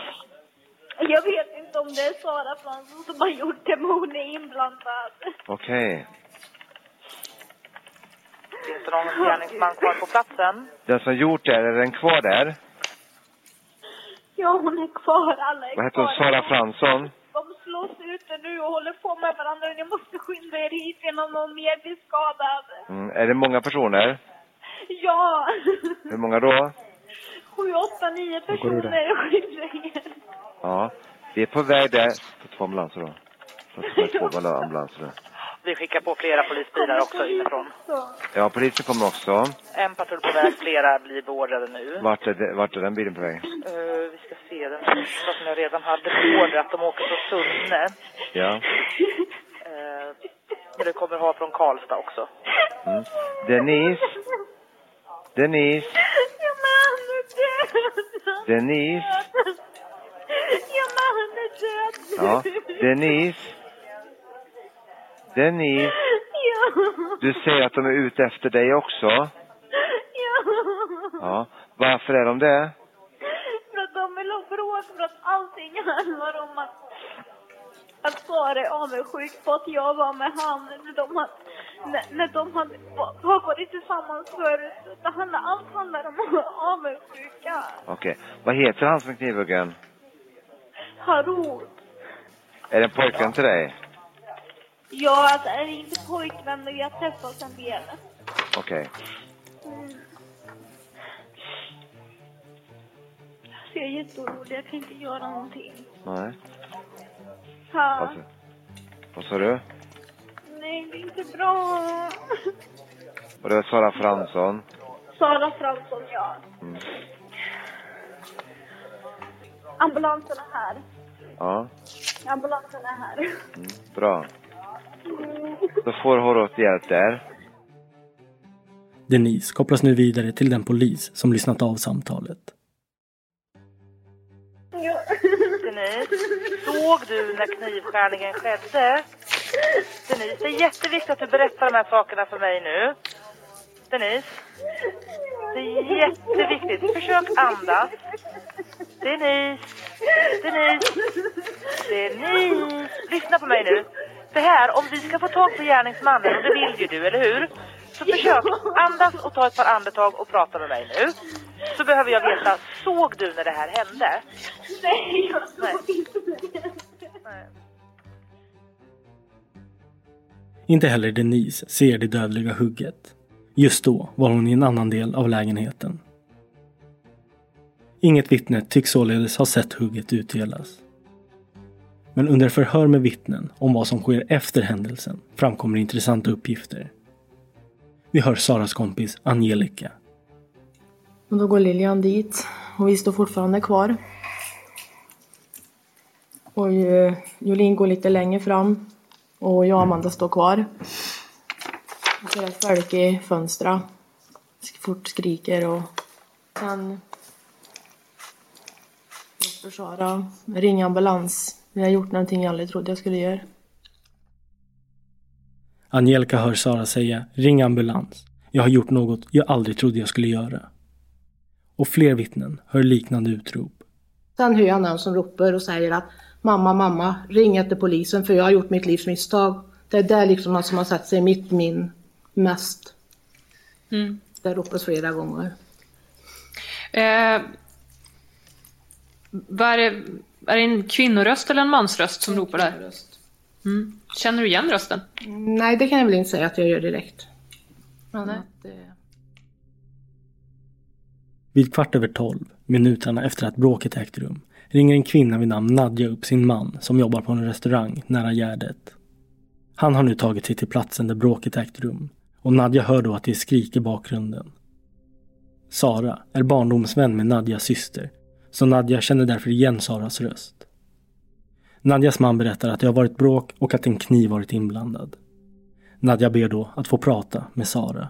Jag vet inte om det är Sara Fransson som har gjort det, men hon är inblandad. Okej. Finns det någon gärningsman kvar på platsen? Den som gjort det, är den kvar där? Ja, hon är kvar. Alla är Vad heter hon? kvar. Sara Fransson? De slåss ute nu och håller på med varandra. Ni måste skynda er hit innan någon mer blir skadad. Mm. Är det många personer? Ja! Hur många då? Sju, åtta, nio personer. Skynda er. Ja. Vi är på väg där. På två ambulanser då. Två ambulanser. Vi skickar på flera polisbilar också inifrån. Ja, polisen kommer också. En patrull på väg, flera blir beordrade nu. Vart är, det, vart är den bilen på väg? Eh, vi ska se, den första som jag redan hade beordrat, de åker från Sunne. Ja. Uh, men det kommer ha från Karlstad också. Mm. Denise? Denise? Denise? Ja, men han är död. Ja. Denise? Denise? Ja. Du säger att de är ute efter dig också? Ja. Ja. Varför är de det? För att de vill ha bråk, för att allting handlar om att att Sara är avundsjuk på att jag var med han när de hade, när, när de hade, har varit tillsammans förut. Det handlar, allt handlar om avundsjuka. Okej. Vad heter han som är knivhuggen? Harut. Är det en pojkvän till dig? Ja, alltså, är det inte pojkvän, men vi har träffats en del. Okej. Mm. Så jag är jätteorolig, jag kan inte göra någonting. Nej. Ha. Vad, vad sa du? Nej, det är inte bra. Och det var Sara Fransson. Sara Fransson, ja. Mm. Ambulansen är här. Ja, Ambulansen är här. mm. bra. Då får Horot hjälp där. Denise kopplas nu vidare till den polis som lyssnat av samtalet. Denise, såg du när knivskärningen skedde? Denise, det är jätteviktigt att du berättar de här sakerna för mig nu. Denise, det är jätteviktigt. Försök andas. Denise, Denise, Denise. Lyssna på mig nu. Det här, om vi ska få tag på gärningsmannen, och det vill ju du, eller hur? Så försök andas och ta ett par andetag och prata med mig nu. Så behöver jag veta, såg du när det här hände? Nej, jag såg inte Inte heller Denise ser det dödliga hugget. Just då var hon i en annan del av lägenheten. Inget vittne tycks således ha sett hugget utdelas. Men under förhör med vittnen om vad som sker efter händelsen framkommer intressanta uppgifter. Vi hör Saras kompis Angelica. Och då går Lilian dit och vi står fortfarande kvar. Och Jolin går lite längre fram och jag och Amanda står kvar. Jag ser att folk i fönstret fort skriker och sen ropar Sara ringer ambulans. Vi har gjort någonting jag aldrig trodde jag skulle göra. Angelica hör Sara säga ring ambulans. Jag har gjort något jag aldrig trodde jag skulle göra. Och fler vittnen hör liknande utrop. Sen hör jag någon som ropar och säger att mamma, mamma, ring efter polisen för jag har gjort mitt livs misstag. Det är det liksom något som har satt sig mitt min mest. Mm. Det ropas flera gånger. Eh, var det, är det en kvinnoröst eller en mansröst som ropar där? Mm. Känner du igen rösten? Nej, det kan jag väl inte säga att jag gör direkt. Men Nej. att, eh, Vid kvart över tolv, minuterna efter att bråket ägt rum, ringer en kvinna vid namn Nadja upp sin man som jobbar på en restaurang nära Gärdet. Han har nu tagit sig till platsen där bråket ägt rum och Nadja hör då att det är skrik i bakgrunden. Sara är barndomsvän med Nadjas syster så Nadja känner därför igen Saras röst. Nadjas man berättar att det har varit bråk och att en kniv varit inblandad. Nadja ber då att få prata med Sara.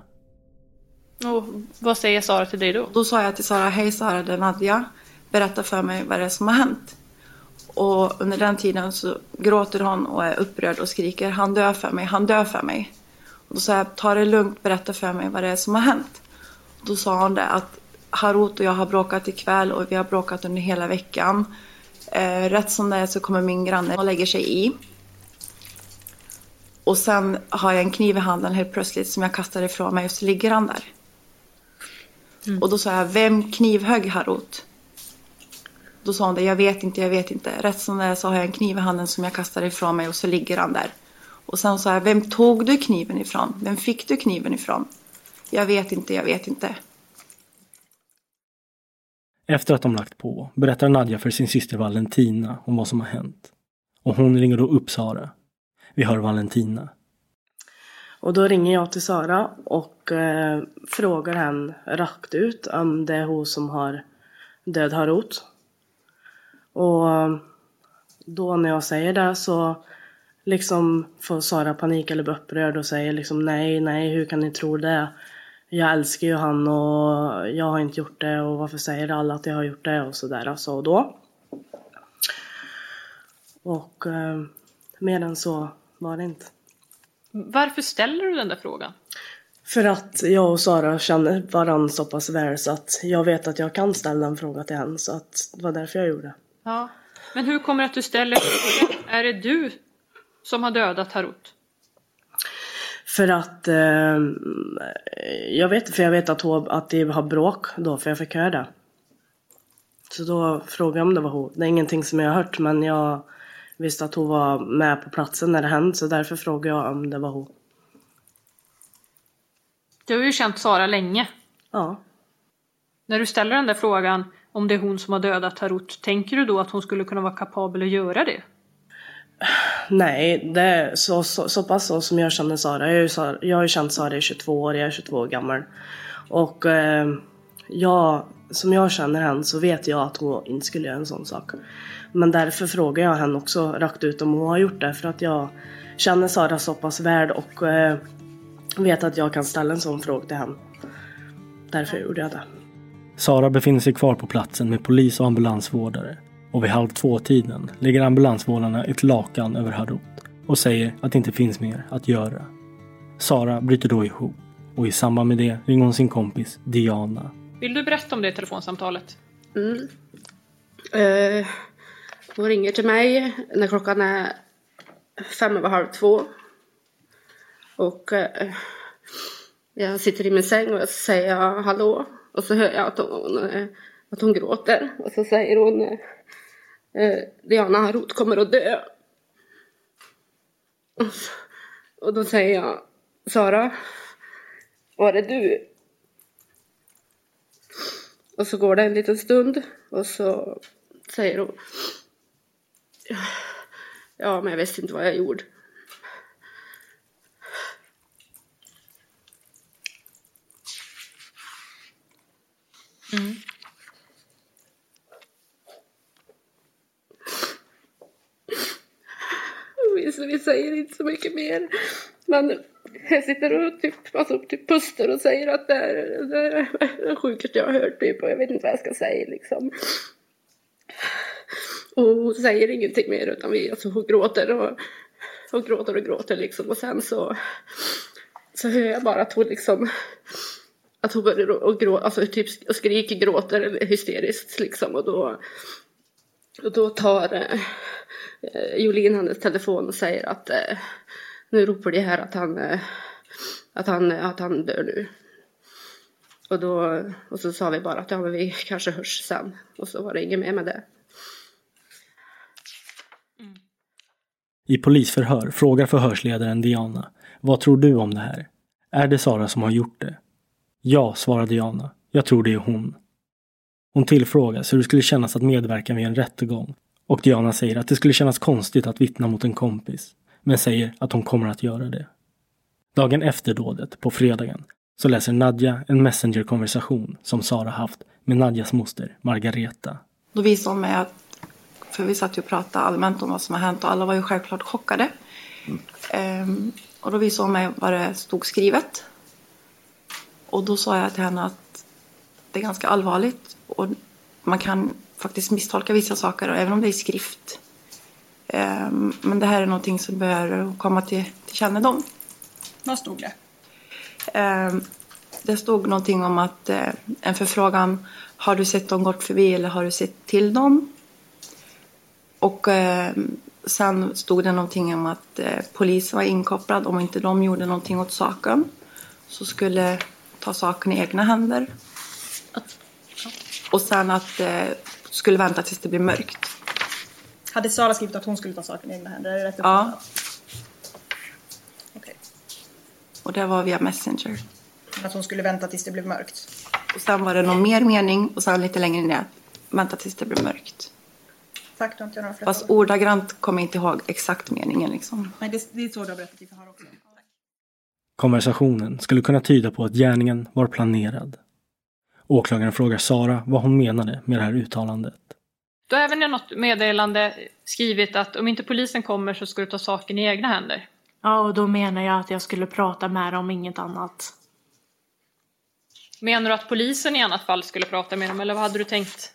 Och vad säger Sara till dig då? Då sa jag till Sara, hej Sara, det är Nadja. Berätta för mig vad det är som har hänt. Och under den tiden så gråter hon och är upprörd och skriker, han dör för mig, han dör för mig. Och då sa jag, ta det lugnt, berätta för mig vad det är som har hänt. Och då sa hon det att Harut och jag har bråkat ikväll och vi har bråkat under hela veckan. Eh, rätt som det är så kommer min granne och lägger sig i. Och sen har jag en kniv i handen helt plötsligt som jag kastar ifrån mig och så ligger han där. Mm. Och då sa jag, vem knivhögg Harut? Då sa hon det, jag vet inte, jag vet inte. Rätt som det är så har jag en kniv i handen som jag kastar ifrån mig och så ligger han där. Och sen sa jag, vem tog du kniven ifrån? Vem fick du kniven ifrån? Jag vet inte, jag vet inte. Efter att de lagt på berättar Nadja för sin syster Valentina om vad som har hänt. Och hon ringer då upp Sara. Vi hör Valentina. Och då ringer jag till Sara och eh, frågar henne rakt ut om det är hon som har död Harut. Och då när jag säger det så liksom får Sara panik eller blir upprörd och säger liksom nej, nej, hur kan ni tro det? Jag älskar ju han och jag har inte gjort det och varför säger alla att jag har gjort det och sådär alltså och då. Och eh, mer än så var det inte. Varför ställer du den där frågan? För att jag och Sara känner varandra så pass väl så att jag vet att jag kan ställa en fråga till henne så att det var därför jag gjorde det. Ja. Men hur kommer det att du ställer frågan? Är det du som har dödat Harut? För att eh, jag vet för jag vet att, hon, att de har bråk då för jag fick höra det. Så då frågade jag om det var hon. Det är ingenting som jag har hört men jag visste att hon var med på platsen när det hände så därför frågade jag om det var hon. Du har ju känt Sara länge. Ja. När du ställer den där frågan om det är hon som har dödat Tarot, tänker du då att hon skulle kunna vara kapabel att göra det? Nej, det är så, så, så pass så som jag känner Sara. Jag, är, jag har ju känt Sara i 22 år, jag är 22 år gammal. Och eh, jag, som jag känner henne så vet jag att hon inte skulle göra en sån sak. Men därför frågar jag henne också rakt ut om hon har gjort det. För att jag känner Sara så pass väl och eh, vet att jag kan ställa en sån fråga till henne. Därför gjorde jag det. Sara befinner sig kvar på platsen med polis och ambulansvårdare. Och vid halv två-tiden lägger ambulansvårdarna ett lakan över Harut och säger att det inte finns mer att göra. Sara bryter då ihop och i samband med det ringer hon sin kompis Diana. Vill du berätta om det telefonsamtalet? Mm. Uh, hon ringer till mig när klockan är fem över halv två. Och uh, jag sitter i min säng och jag säger hallå. Och så hör jag att hon, uh, att hon gråter. Och så säger hon eh, Diana Harot kommer att dö. Och, och då säger jag Sara, var det du? Och så går det en liten stund och så säger hon Ja, men jag visste inte vad jag gjorde. Mm. Vi, vi säger inte så mycket mer. Men jag sitter och typ, alltså, typ pustar och säger att det är, det det sjukaste jag har hört typ och jag vet inte vad jag ska säga liksom. Och hon säger ingenting mer utan vi, alltså hon gråter och, och gråter och gråter liksom och sen så så hör jag bara att hon liksom att hon börjar och gråta, alltså typ och skriker, gråter hysteriskt liksom och då och då tar eh, Eh, Jolin hennes telefon och säger att eh, nu ropar de här att han, eh, att han, att han dör nu. Och, då, och så sa vi bara att ja, men vi kanske hörs sen. Och så var det inget mer med det. I polisförhör frågar förhörsledaren Diana Vad tror du om det här? Är det Sara som har gjort det? Ja, svarar Diana. Jag tror det är hon. Hon tillfrågas hur det skulle kännas att medverka vid en rättegång och Diana säger att det skulle kännas konstigt att vittna mot en kompis, men säger att hon kommer att göra det. Dagen efter dådet, på fredagen, så läser Nadja en Messenger-konversation som Sara haft med Nadjas moster Margareta. Då visade hon mig att, för vi satt ju och pratade allmänt om vad som har hänt och alla var ju självklart chockade. Ehm, och då visade hon mig vad det stod skrivet. Och då sa jag till henne att det är ganska allvarligt och man kan faktiskt misstolka vissa saker även om det är i skrift. Ehm, men det här är någonting som bör komma till, till kännedom. Vad stod det? Ehm, det stod någonting om att eh, en förfrågan har du sett dem gått förbi eller har du sett till dem? Och eh, sen stod det någonting om att eh, polisen var inkopplad om inte de gjorde någonting åt saken så skulle ta saken i egna händer. Och sen att eh, skulle vänta tills det blir mörkt. Hade Sara skrivit att hon skulle ta saken i egna händer? Är det rätt Ja. Okej. Och det var via Messenger. Att hon skulle vänta tills det blev mörkt? Och sen var det någon mer mening och sen lite längre ner. Vänta tills det blir mörkt. Tack, då inte jag några fler Fast ordagrant kommer jag inte ihåg exakt meningen liksom. Nej, det, det är så du har berättat i förhör också. Konversationen skulle kunna tyda på att gärningen var planerad. Åklagaren frågar Sara vad hon menade med det här uttalandet. Du har även i något meddelande skrivit att om inte polisen kommer så ska du ta saken i egna händer. Ja, och då menar jag att jag skulle prata med dem, inget annat. Menar du att polisen i annat fall skulle prata med dem eller vad hade du tänkt?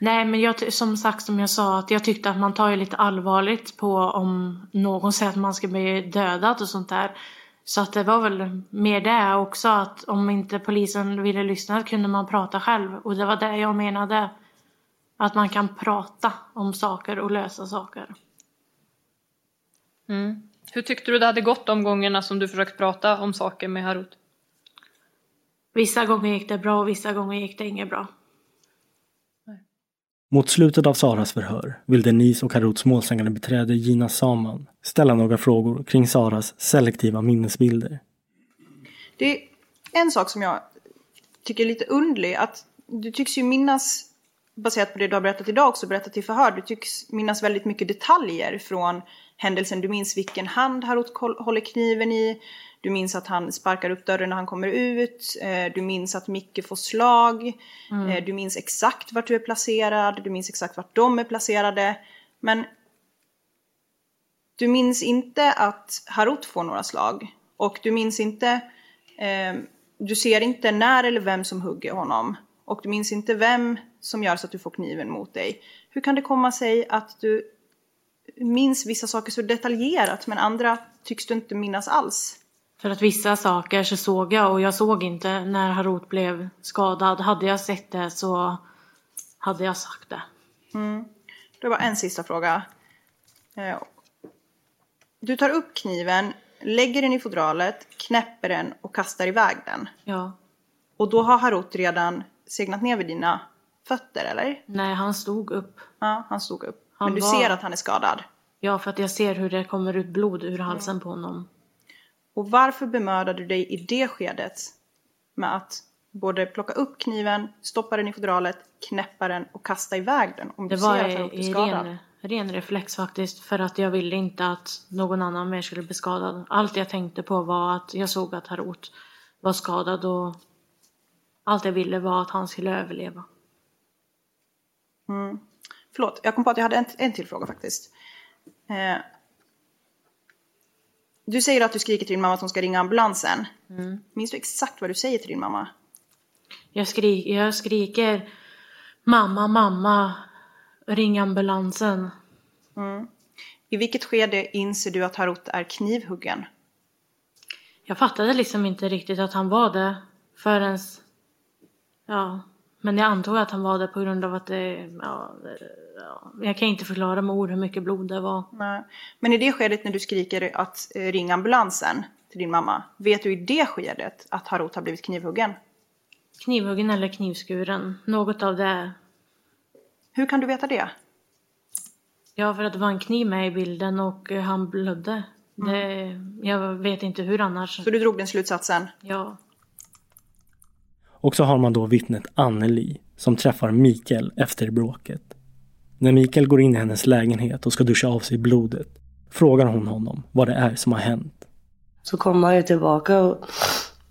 Nej, men jag, som sagt, som jag sa, att jag tyckte att man tar ju lite allvarligt på om någon säger att man ska bli dödad och sånt där. Så att det var väl mer det också, att om inte polisen ville lyssna kunde man prata själv. Och det var det jag menade. Att man kan prata om saker och lösa saker. Mm. Hur tyckte du det hade gått de gångerna som du försökt prata om saker med Harut? Vissa gånger gick det bra och vissa gånger gick det inget bra. Mot slutet av Saras förhör vill Denise och Haruts målsägande beträde Gina Saman ställa några frågor kring Saras selektiva minnesbilder. Det är en sak som jag tycker är lite underlig. Att du tycks ju minnas, baserat på det du har berättat idag också, berättat i förhör, du tycks minnas väldigt mycket detaljer från händelsen. Du minns vilken hand Harut håller kniven i. Du minns att han sparkar upp dörren när han kommer ut. Eh, Du minns att Micke får slag. Mm. Eh, Du minns exakt vart du är placerad. Du minns exakt vart de är placerade. Men du minns inte att Harut får några slag. Och du minns inte, eh, du ser inte när eller vem som hugger honom. Och du minns inte vem som gör så att du får kniven mot dig. Hur kan det komma sig att du minns vissa saker så detaljerat men andra tycks du inte minnas alls? För att vissa saker så såg jag och jag såg inte när Harut blev skadad. Hade jag sett det så hade jag sagt det. Mm. Det var en sista fråga. Eh, Du tar upp kniven, lägger den i fodralet, knäpper den och kastar iväg den. Ja. Och då har Harut redan segnat ner vid dina fötter, eller? Nej, han stod upp. Ja, han stod upp. Han Men du var- ser att han är skadad. Ja, för att jag ser hur det kommer ut blod ur halsen på honom. Och varför bemödade du dig i det skedet med att både plocka upp kniven, stoppa den i fodralet, knäppa den och kasta iväg den om Det du ser att Harut är skadad? ren, ren reflex faktiskt. För att jag ville inte att någon annan mer skulle bli skadad. Allt jag tänkte på var att jag såg att Harut var skadad och allt jag ville var att han skulle överleva. Mm. Förlåt, jag kom på att jag hade en, en till fråga faktiskt. Eh, du säger att du skriker till din mamma att hon ska ringa ambulansen. Mm. Minns du exakt vad du säger till din mamma? Jag, skri jag skriker Mamma, mamma, ring ambulansen. Mm. I vilket skede inser du att Harut är knivhuggen? Jag fattade liksom inte riktigt att han var det förrän... Ja, men jag antog att han var det på grund av att det... Ja, jag kan inte förklara med ord hur mycket blod det var. Nej. Men i det skedet när du skriker att eh, ringa ambulansen till din mamma, vet du i det skedet att Harut har blivit knivhuggen? Knivhuggen eller knivskuren, något av det. Hur kan du veta det? Ja, för att det var en kniv med i bilden och eh, han blödde. Det, jag vet inte hur annars. Så du drog den slutsatsen? Ja. Och så har man då vittnet Anneli som träffar Mikael efter bråket. När Mikael går in i hennes lägenhet och ska duscha av sig blodet frågar hon honom vad det är som har hänt. Så kom han ju tillbaka och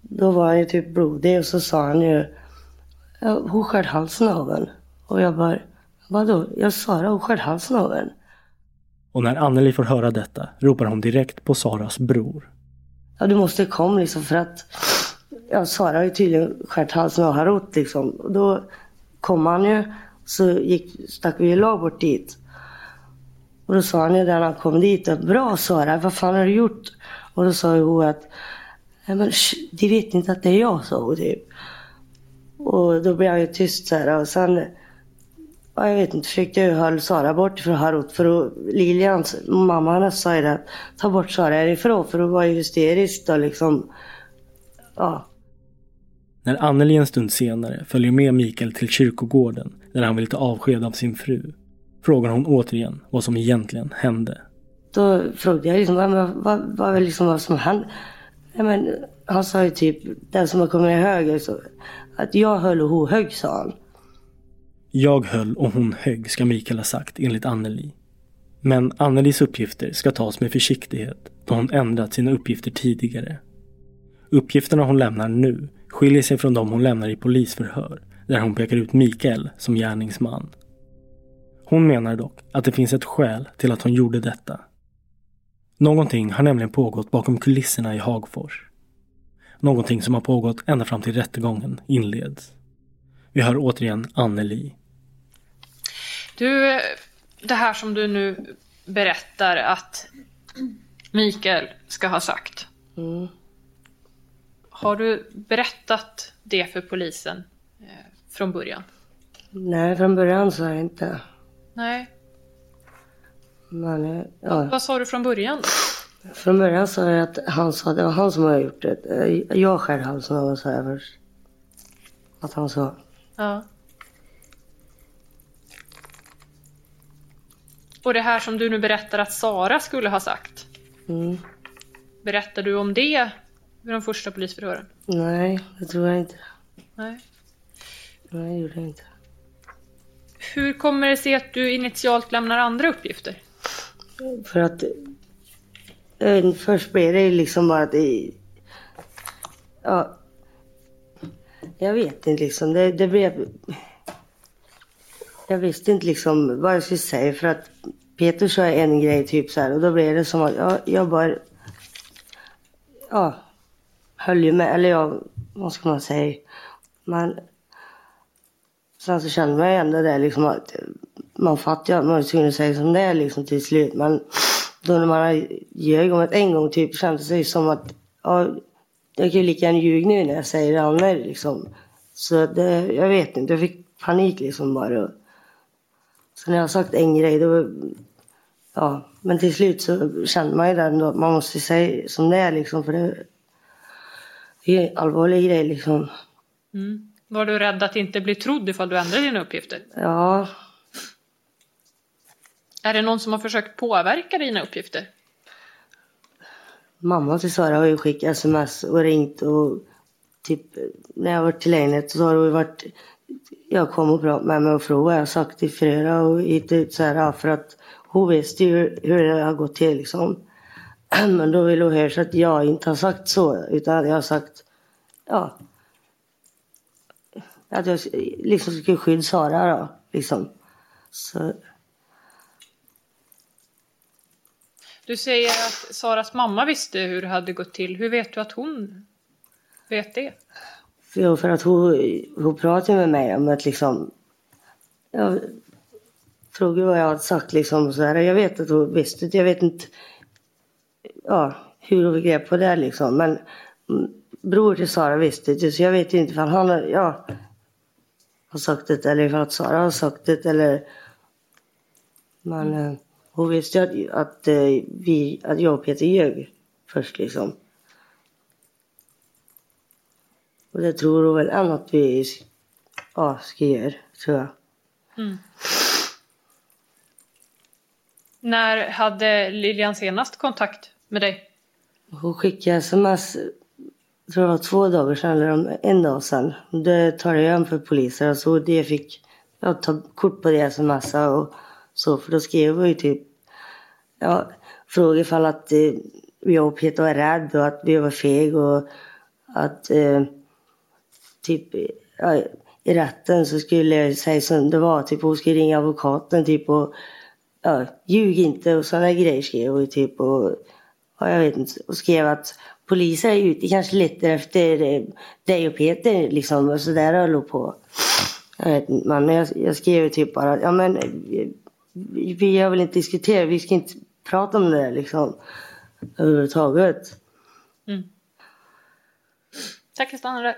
då var han ju typ blodig och så sa han ju "Ja, Hon skär halsen av en. Och jag bara Vadå? Jag sa det, hon skär halsen av en. Och när Anneli får höra detta ropar hon direkt på Saras bror. Ja du måste komma liksom för att Ja Sara har ju tydligen skärt halsen av Harut liksom. Och då kom han ju. Så gick, stack vi lag bort dit. Och då sa han ju när han kom dit Bra Sara, vad fan har du gjort? Och då sa ju hon att Nej men sh, de vet inte att det är jag sa hon typ. Och då blev jag ju tyst så här och sen Ja, jag vet inte, försökte jag höll Sara bort från Harut för att Lilians mamma hennes sa ju det ta bort Sara härifrån för hon var ju hysterisk då liksom. Ja. När Anneli en stund senare följer med Mikael till kyrkogården där han vill ta avsked av sin fru frågar hon återigen vad som egentligen hände. Då frågade jag liksom, vad, vad, vad, vad, liksom, vad som hände. Ja, men, han sa ju typ, den som har kommit i höger, så, att jag höll och hon högg sa han. Jag höll och hon högg ska Mikael ha sagt enligt Anneli. Men Annelis uppgifter ska tas med försiktighet då hon ändrat sina uppgifter tidigare. Uppgifterna hon lämnar nu skiljer sig från de hon lämnar i polisförhör där hon pekar ut Mikael som gärningsman. Hon menar dock att det finns ett skäl till att hon gjorde detta. Någonting har nämligen pågått bakom kulisserna i Hagfors. Någonting som har pågått ända fram till rättegången inleds. Vi hör återigen Anneli. Du, det här som du nu berättar att Mikael ska ha sagt. Mm. Har du berättat det för polisen eh, från början? Nej, från början sa jag inte. Nej. Men, eh, ja. Vad sa du från början? Från början sa jag att han sa det var han som har gjort det. Eh, Jag skär halsen av sa jag först. Att han sa. Ja. Och det här som du nu berättar att Sara skulle ha sagt. Mm. Berättar du om det vid de första polisförhören? Nej, det tror jag inte. Nej. Nej, det gjorde jag inte. Hur kommer det sig att du initialt lämnar andra uppgifter? För att eh, först blev det liksom bara att det, ja, jag vet inte liksom. Det, det blev, jag visste inte liksom vad jag skulle säga för att Peter sa en grej typ så här och då blev det som att jag, jag bara, ja, höll ju med, eller jag, vad ska man säga, men sen så kände man ju ändå det liksom att man fattar ju att man skulle säga som det är liksom till slut men då när man ljög om det en gång typ kändes det ju som att ja, jag kan ju lika gärna ljuga nu när jag säger det andra liksom. Så det, jag vet inte, jag fick panik liksom bara. Så när jag har sagt en grej då, ja, men till slut så kände man ju det ändå att man måste säga som det är liksom för det, allvarlig grej liksom. Mm. Var du rädd att inte bli trodd ifall du ändrade dina uppgifter? Ja, Är det någon som har försökt påverka dina uppgifter? mamma till Sara har ju skickat sms och ringt och typ när jag varit till lägenhet så har det varit jag kom och pratade med mig och frågade vad jag sagt till Fröra och hit dit så här för att hon visste ju hur det har gått till liksom. Men då vill hon höra så att jag inte har sagt så utan jag har sagt ja att jag liksom skulle skydda Sara då liksom. Så Du säger att Saras mamma visste hur det hade gått till. Hur vet du att hon vet det? Jo, för att hon, hon pratade med mig om att liksom... Jag frågade vad jag hade sagt liksom. Så här. Jag vet att hon visste det. Jag vet inte ja, hur hon grep på det liksom. Men mm, bror till Sara visste det. Så jag vet inte ifall han har, ja, har sagt det eller ifall Sara har sagt det eller... Men eh, hon visste ju att, att, eh, vi, att jag och Peter ljög först liksom. Och det tror hon väl än att vi ja, ska göra, tror jag. Mm. När hade Lilian senast kontakt med dig? Hon skickade sms jag tror det var två dagar sedan, eller en dag sedan. Det talade jag om för poliser. Alltså det fick jag ta kort på det smsa och så. För då skrev jag ju typ, ja, frågade ifall att eh, jag och Peter var rädda och att vi var feg och att eh, typ ja, i rätten så skulle jag säga som det var. Typ hon skulle ringa advokaten typ och ja, ljug inte och sådana grejer skrev hon typ och ja, jag vet inte. Och skrev att poliser är ute kanske lite efter eh, dig och Peter liksom och sådär höll hon på. Jag vet inte men jag, jag skrev typ bara ja men vi, vi har väl inte diskuterat, vi ska inte prata om det där liksom överhuvudtaget. Tack, jag stannar där.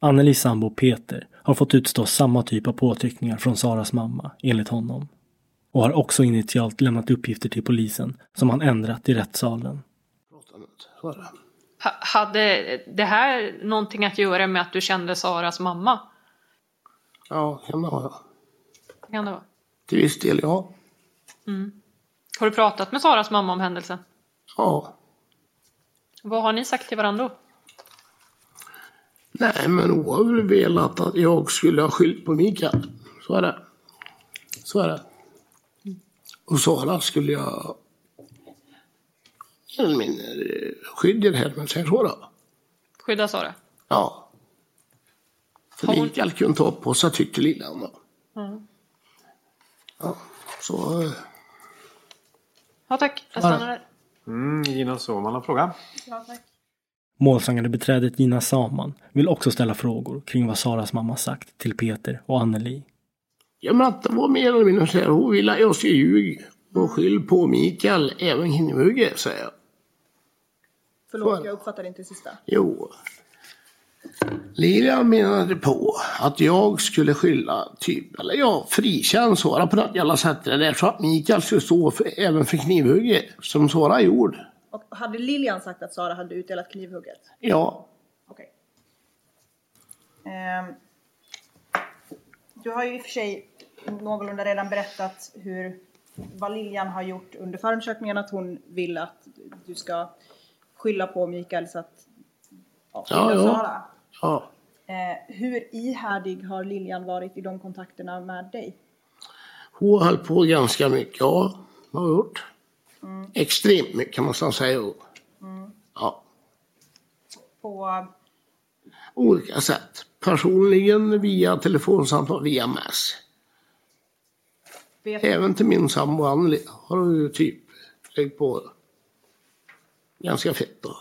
Annelies sambo Peter har fått utstå samma typ av påtryckningar från Saras mamma, enligt honom. Och har också initialt lämnat uppgifter till polisen som han ändrat i rättssalen. Ha, hade det här någonting att göra med att du kände Saras mamma? Ja, kan det vara. Kan det vara? Till viss del, ja. Mm. Har du pratat med Saras mamma om händelsen? Ja. Vad har ni sagt till varandra? Nej, men hon har väl velat att jag skulle ha skyllt på Mikael. Så är det. Så är det. Och Sara skulle jag mer eller mindre skydda det här, men säger så då. Skydda Sara? Ja. För Har hon- Mikael kunde ta på sig tyckte lillan då. Mm. Ja, så... eh, Ja, tack. Jag stannar där. Mm, Gina Såman har fråga. Ja, tack. Målsägande beträdet Gina Saman vill också ställa frågor kring vad Saras mamma sagt till Peter och Anneli. Ja, det var mer eller mindre så här, hon ville att jag ska ljuga och skyll på Mikael, även Hinnevugge, säger jag. Förlåt, jag uppfattade inte det sista. Jo. Lilian menade på att jag skulle skylla, typ, eller ja, frikänna Sara på något jävla sätt. Det där så att Mikael skulle stå för, även för knivhugget, som Sara gjorde. Och hade Lilian sagt att Sara hade utdelat knivhugget? Ja. Ehm, du har ju i och för sig någorlunda redan berättat hur, vad Lilian har gjort under förundersökningen, att hon vill att du ska skylla på Mikael så att ja, Ja, ja. Ja. Eh, hur ihärdig har Lilian varit i de kontakterna med dig? Hon höll på ganska mycket, ja. Har gjort. Extremt mycket kan man säga. Mm. Ja. På, Olika sätt. Personligen, via telefonsamtal, via mass. Vet, Även till min sambo Anneli har ju typ lagt på ganska fett då.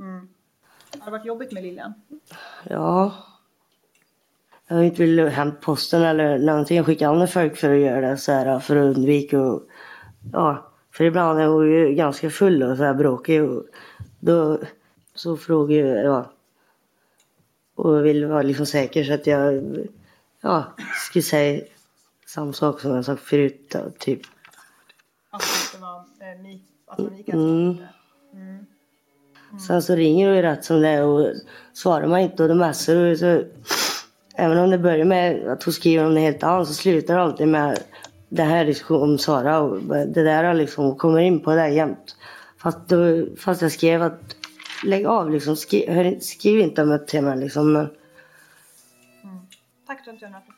mm. Har det varit jobbigt med Lilian? Ja. Jag har inte velat hämta posten eller någonting. Skicka andra folk för att göra det så här för att undvika och, Ja, för ibland är hon ju ganska full och så här bråkig och då så frågar jag, ja. Och vill vara liksom säker så att jag, ja, skulle säga samma sak som jag sagt förut typ. Att det var, eh, Mi- att det var Mikael Mm. Sen så ringer du rätt som det är och svarar man inte och då messar du så Även om det börjar med att hon skriver om det helt annat så slutar det alltid med det här diskussionen om Sara och det där liksom, kommer in på det jämt. Fast, då, fast jag skrev att lägg av liksom, skriv, skriv inte om det till mig liksom. Men, Tack för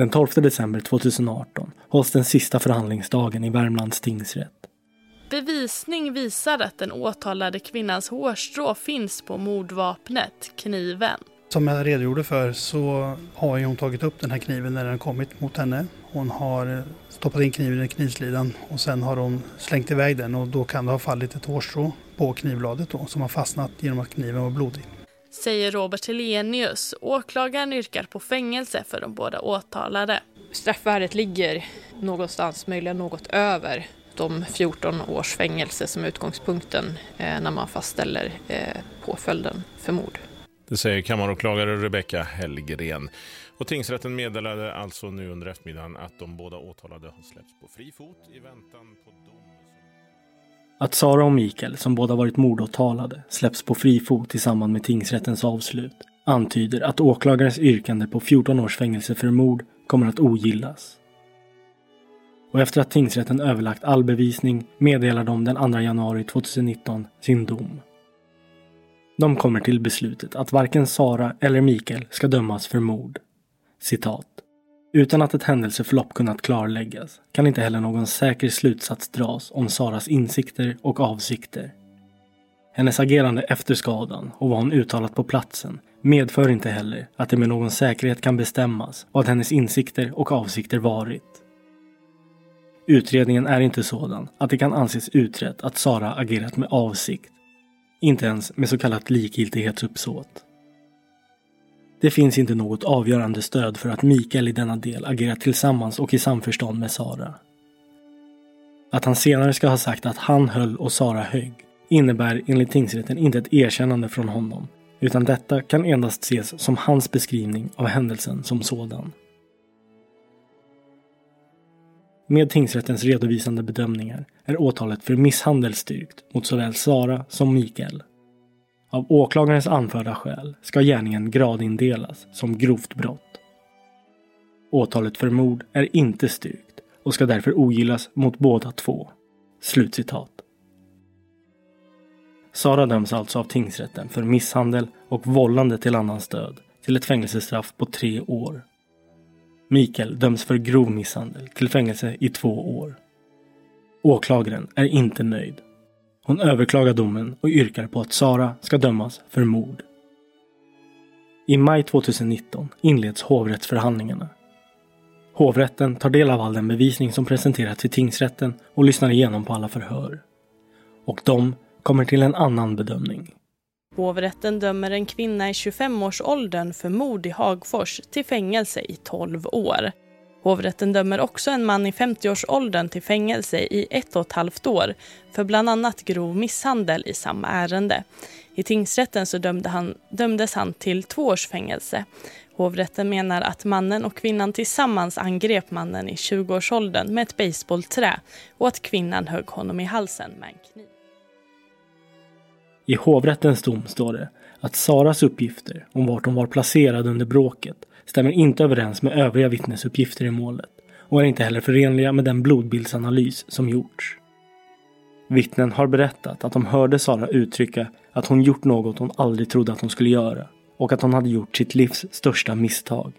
Den 12 december 2018 hålls den sista förhandlingsdagen i Värmlands tingsrätt. Bevisning visar att den åtalade kvinnans hårstrå finns på mordvapnet, kniven. Som jag redogjorde för så har hon tagit upp den här kniven när den kommit mot henne. Hon har stoppat in kniven i knivslidan och sen har hon slängt iväg den och då kan det ha fallit ett hårstrå på knivbladet då som har fastnat genom att kniven var blodig. Säger Robert Helenius. Åklagaren yrkar på fängelse för de båda åtalade. Straffvärdet ligger någonstans, möjligen något över de 14 års fängelse som är utgångspunkten eh, när man fastställer eh, påföljden för mord. Det säger kammaråklagare Rebecka Hellgren. Och tingsrätten meddelade alltså nu under eftermiddagen att de båda åtalade har släppts på fri fot i väntan på. Att Sara och Mikael, som båda varit mordåtalade, släpps på fri fot i samband med tingsrättens avslut antyder att åklagarens yrkande på 14 års fängelse för mord kommer att ogillas. och efter att tingsrätten överlagt all bevisning meddelar de den 2 januari 2019 sin dom. De kommer till beslutet att varken Sara eller Mikael ska dömas för mord. Citat. Utan att ett händelseförlopp kunnat klarläggas kan inte heller någon säker slutsats dras om Saras insikter och avsikter. Hennes agerande efter skadan och vad hon uttalat på platsen medför inte heller att det med någon säkerhet kan bestämmas vad hennes insikter och avsikter varit. Utredningen är inte sådan att det kan anses utrett att Sara agerat med avsikt. Inte ens med så kallat likgiltighetsuppsåt. Det finns inte något avgörande stöd för att Mikael i denna del agerat tillsammans och i samförstånd med Sara. Att han senare ska ha sagt att han höll och Sara högg innebär enligt tingsrätten inte ett erkännande från honom, utan detta kan endast ses som hans beskrivning av händelsen som sådan. Med tingsrättens redovisande bedömningar är åtalet för misshandel styrkt mot såväl Sara som Mikael. Av åklagarens anförda skäl ska gärningen gradindelas som grovt brott. Åtalet för mord är inte styrkt och ska därför ogillas mot båda två. Slutcitat. Sara döms alltså av tingsrätten för misshandel och vållande till annans död till ett fängelsestraff på tre år. Mikael döms för grov misshandel till fängelse i två år. Åklagaren är inte nöjd. Hon överklagar domen och yrkar på att Sara ska dömas för mord. I maj 2019 inleds hovrättsförhandlingarna. Hovrätten tar del av all den bevisning som presenterats i tingsrätten och lyssnar igenom på alla förhör. Och de kommer till en annan bedömning. Hovrätten dömer en kvinna i 25-årsåldern för mord i Hagfors till fängelse i 12 år. Hovrätten dömer också en man i 50-årsåldern till fängelse i ett och ett halvt år för bland annat grov misshandel i samma ärende. I tingsrätten så dömde han, dömdes han till två års fängelse. Hovrätten menar att mannen och kvinnan tillsammans angrep mannen i 20-årsåldern med ett baseballträ och att kvinnan högg honom i halsen med en kniv. I hovrättens dom står det att Saras uppgifter om vart hon var placerad under bråket stämmer inte överens med övriga vittnesuppgifter i målet och är inte heller förenliga med den blodbildsanalys som gjorts. Vittnen har berättat att de hörde Sara uttrycka att hon gjort något hon aldrig trodde att hon skulle göra och att hon hade gjort sitt livs största misstag.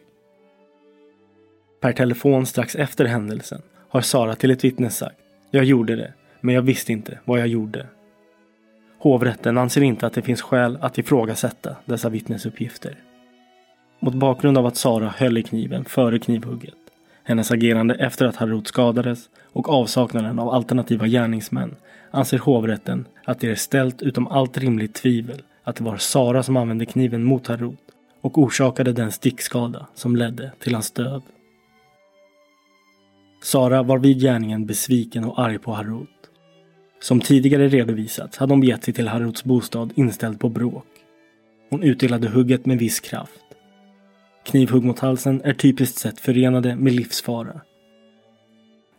Per telefon strax efter händelsen har Sara till ett vittne sagt Jag gjorde det, men jag visste inte vad jag gjorde. Hovrätten anser inte att det finns skäl att ifrågasätta dessa vittnesuppgifter. Mot bakgrund av att Sara höll i kniven före knivhugget, hennes agerande efter att Harut skadades och avsaknaden av alternativa gärningsmän anser hovrätten att det är ställt utom allt rimligt tvivel att det var Sara som använde kniven mot Harut och orsakade den stickskada som ledde till hans död. Sara var vid gärningen besviken och arg på Harut. Som tidigare redovisats hade hon begett sig till Haruts bostad inställd på bråk. Hon utdelade hugget med viss kraft. Knivhugg mot halsen är typiskt sett förenade med livsfara.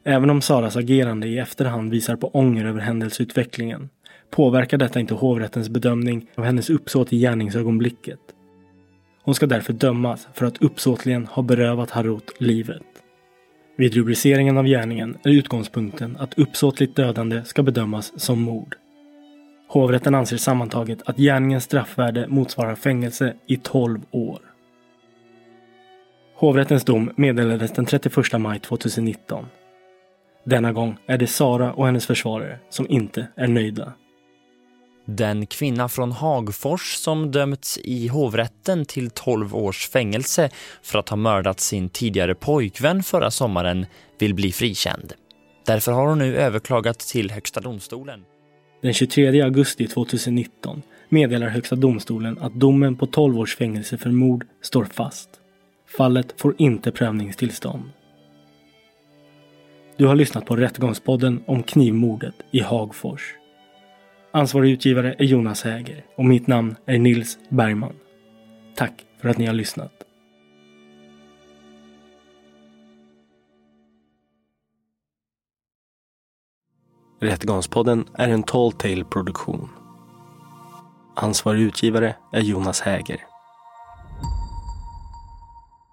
Även om Saras agerande i efterhand visar på ånger över händelseutvecklingen påverkar detta inte hovrättens bedömning av hennes uppsåt i gärningsögonblicket. Hon ska därför dömas för att uppsåtligen ha berövat Harut livet. Vid rubriceringen av gärningen är utgångspunkten att uppsåtligt dödande ska bedömas som mord. Hovrätten anser sammantaget att gärningens straffvärde motsvarar fängelse i 12 år. Hovrättens dom meddelades den 31 maj 2019. Denna gång är det Sara och hennes försvarare som inte är nöjda. Den kvinna från Hagfors som dömts i hovrätten till 12 års fängelse för att ha mördat sin tidigare pojkvän förra sommaren vill bli frikänd. Därför har hon nu överklagat till Högsta domstolen. Den 23 augusti 2019 meddelar Högsta domstolen att domen på 12 års fängelse för mord står fast. Fallet får inte prövningstillstånd. Du har lyssnat på Rättegångspodden om knivmordet i Hagfors. Ansvarig utgivare är Jonas Häger och mitt namn är Nils Bergman. Tack för att ni har lyssnat. Rättegångspodden är en Tall Tale produktion. Ansvarig utgivare är Jonas Häger.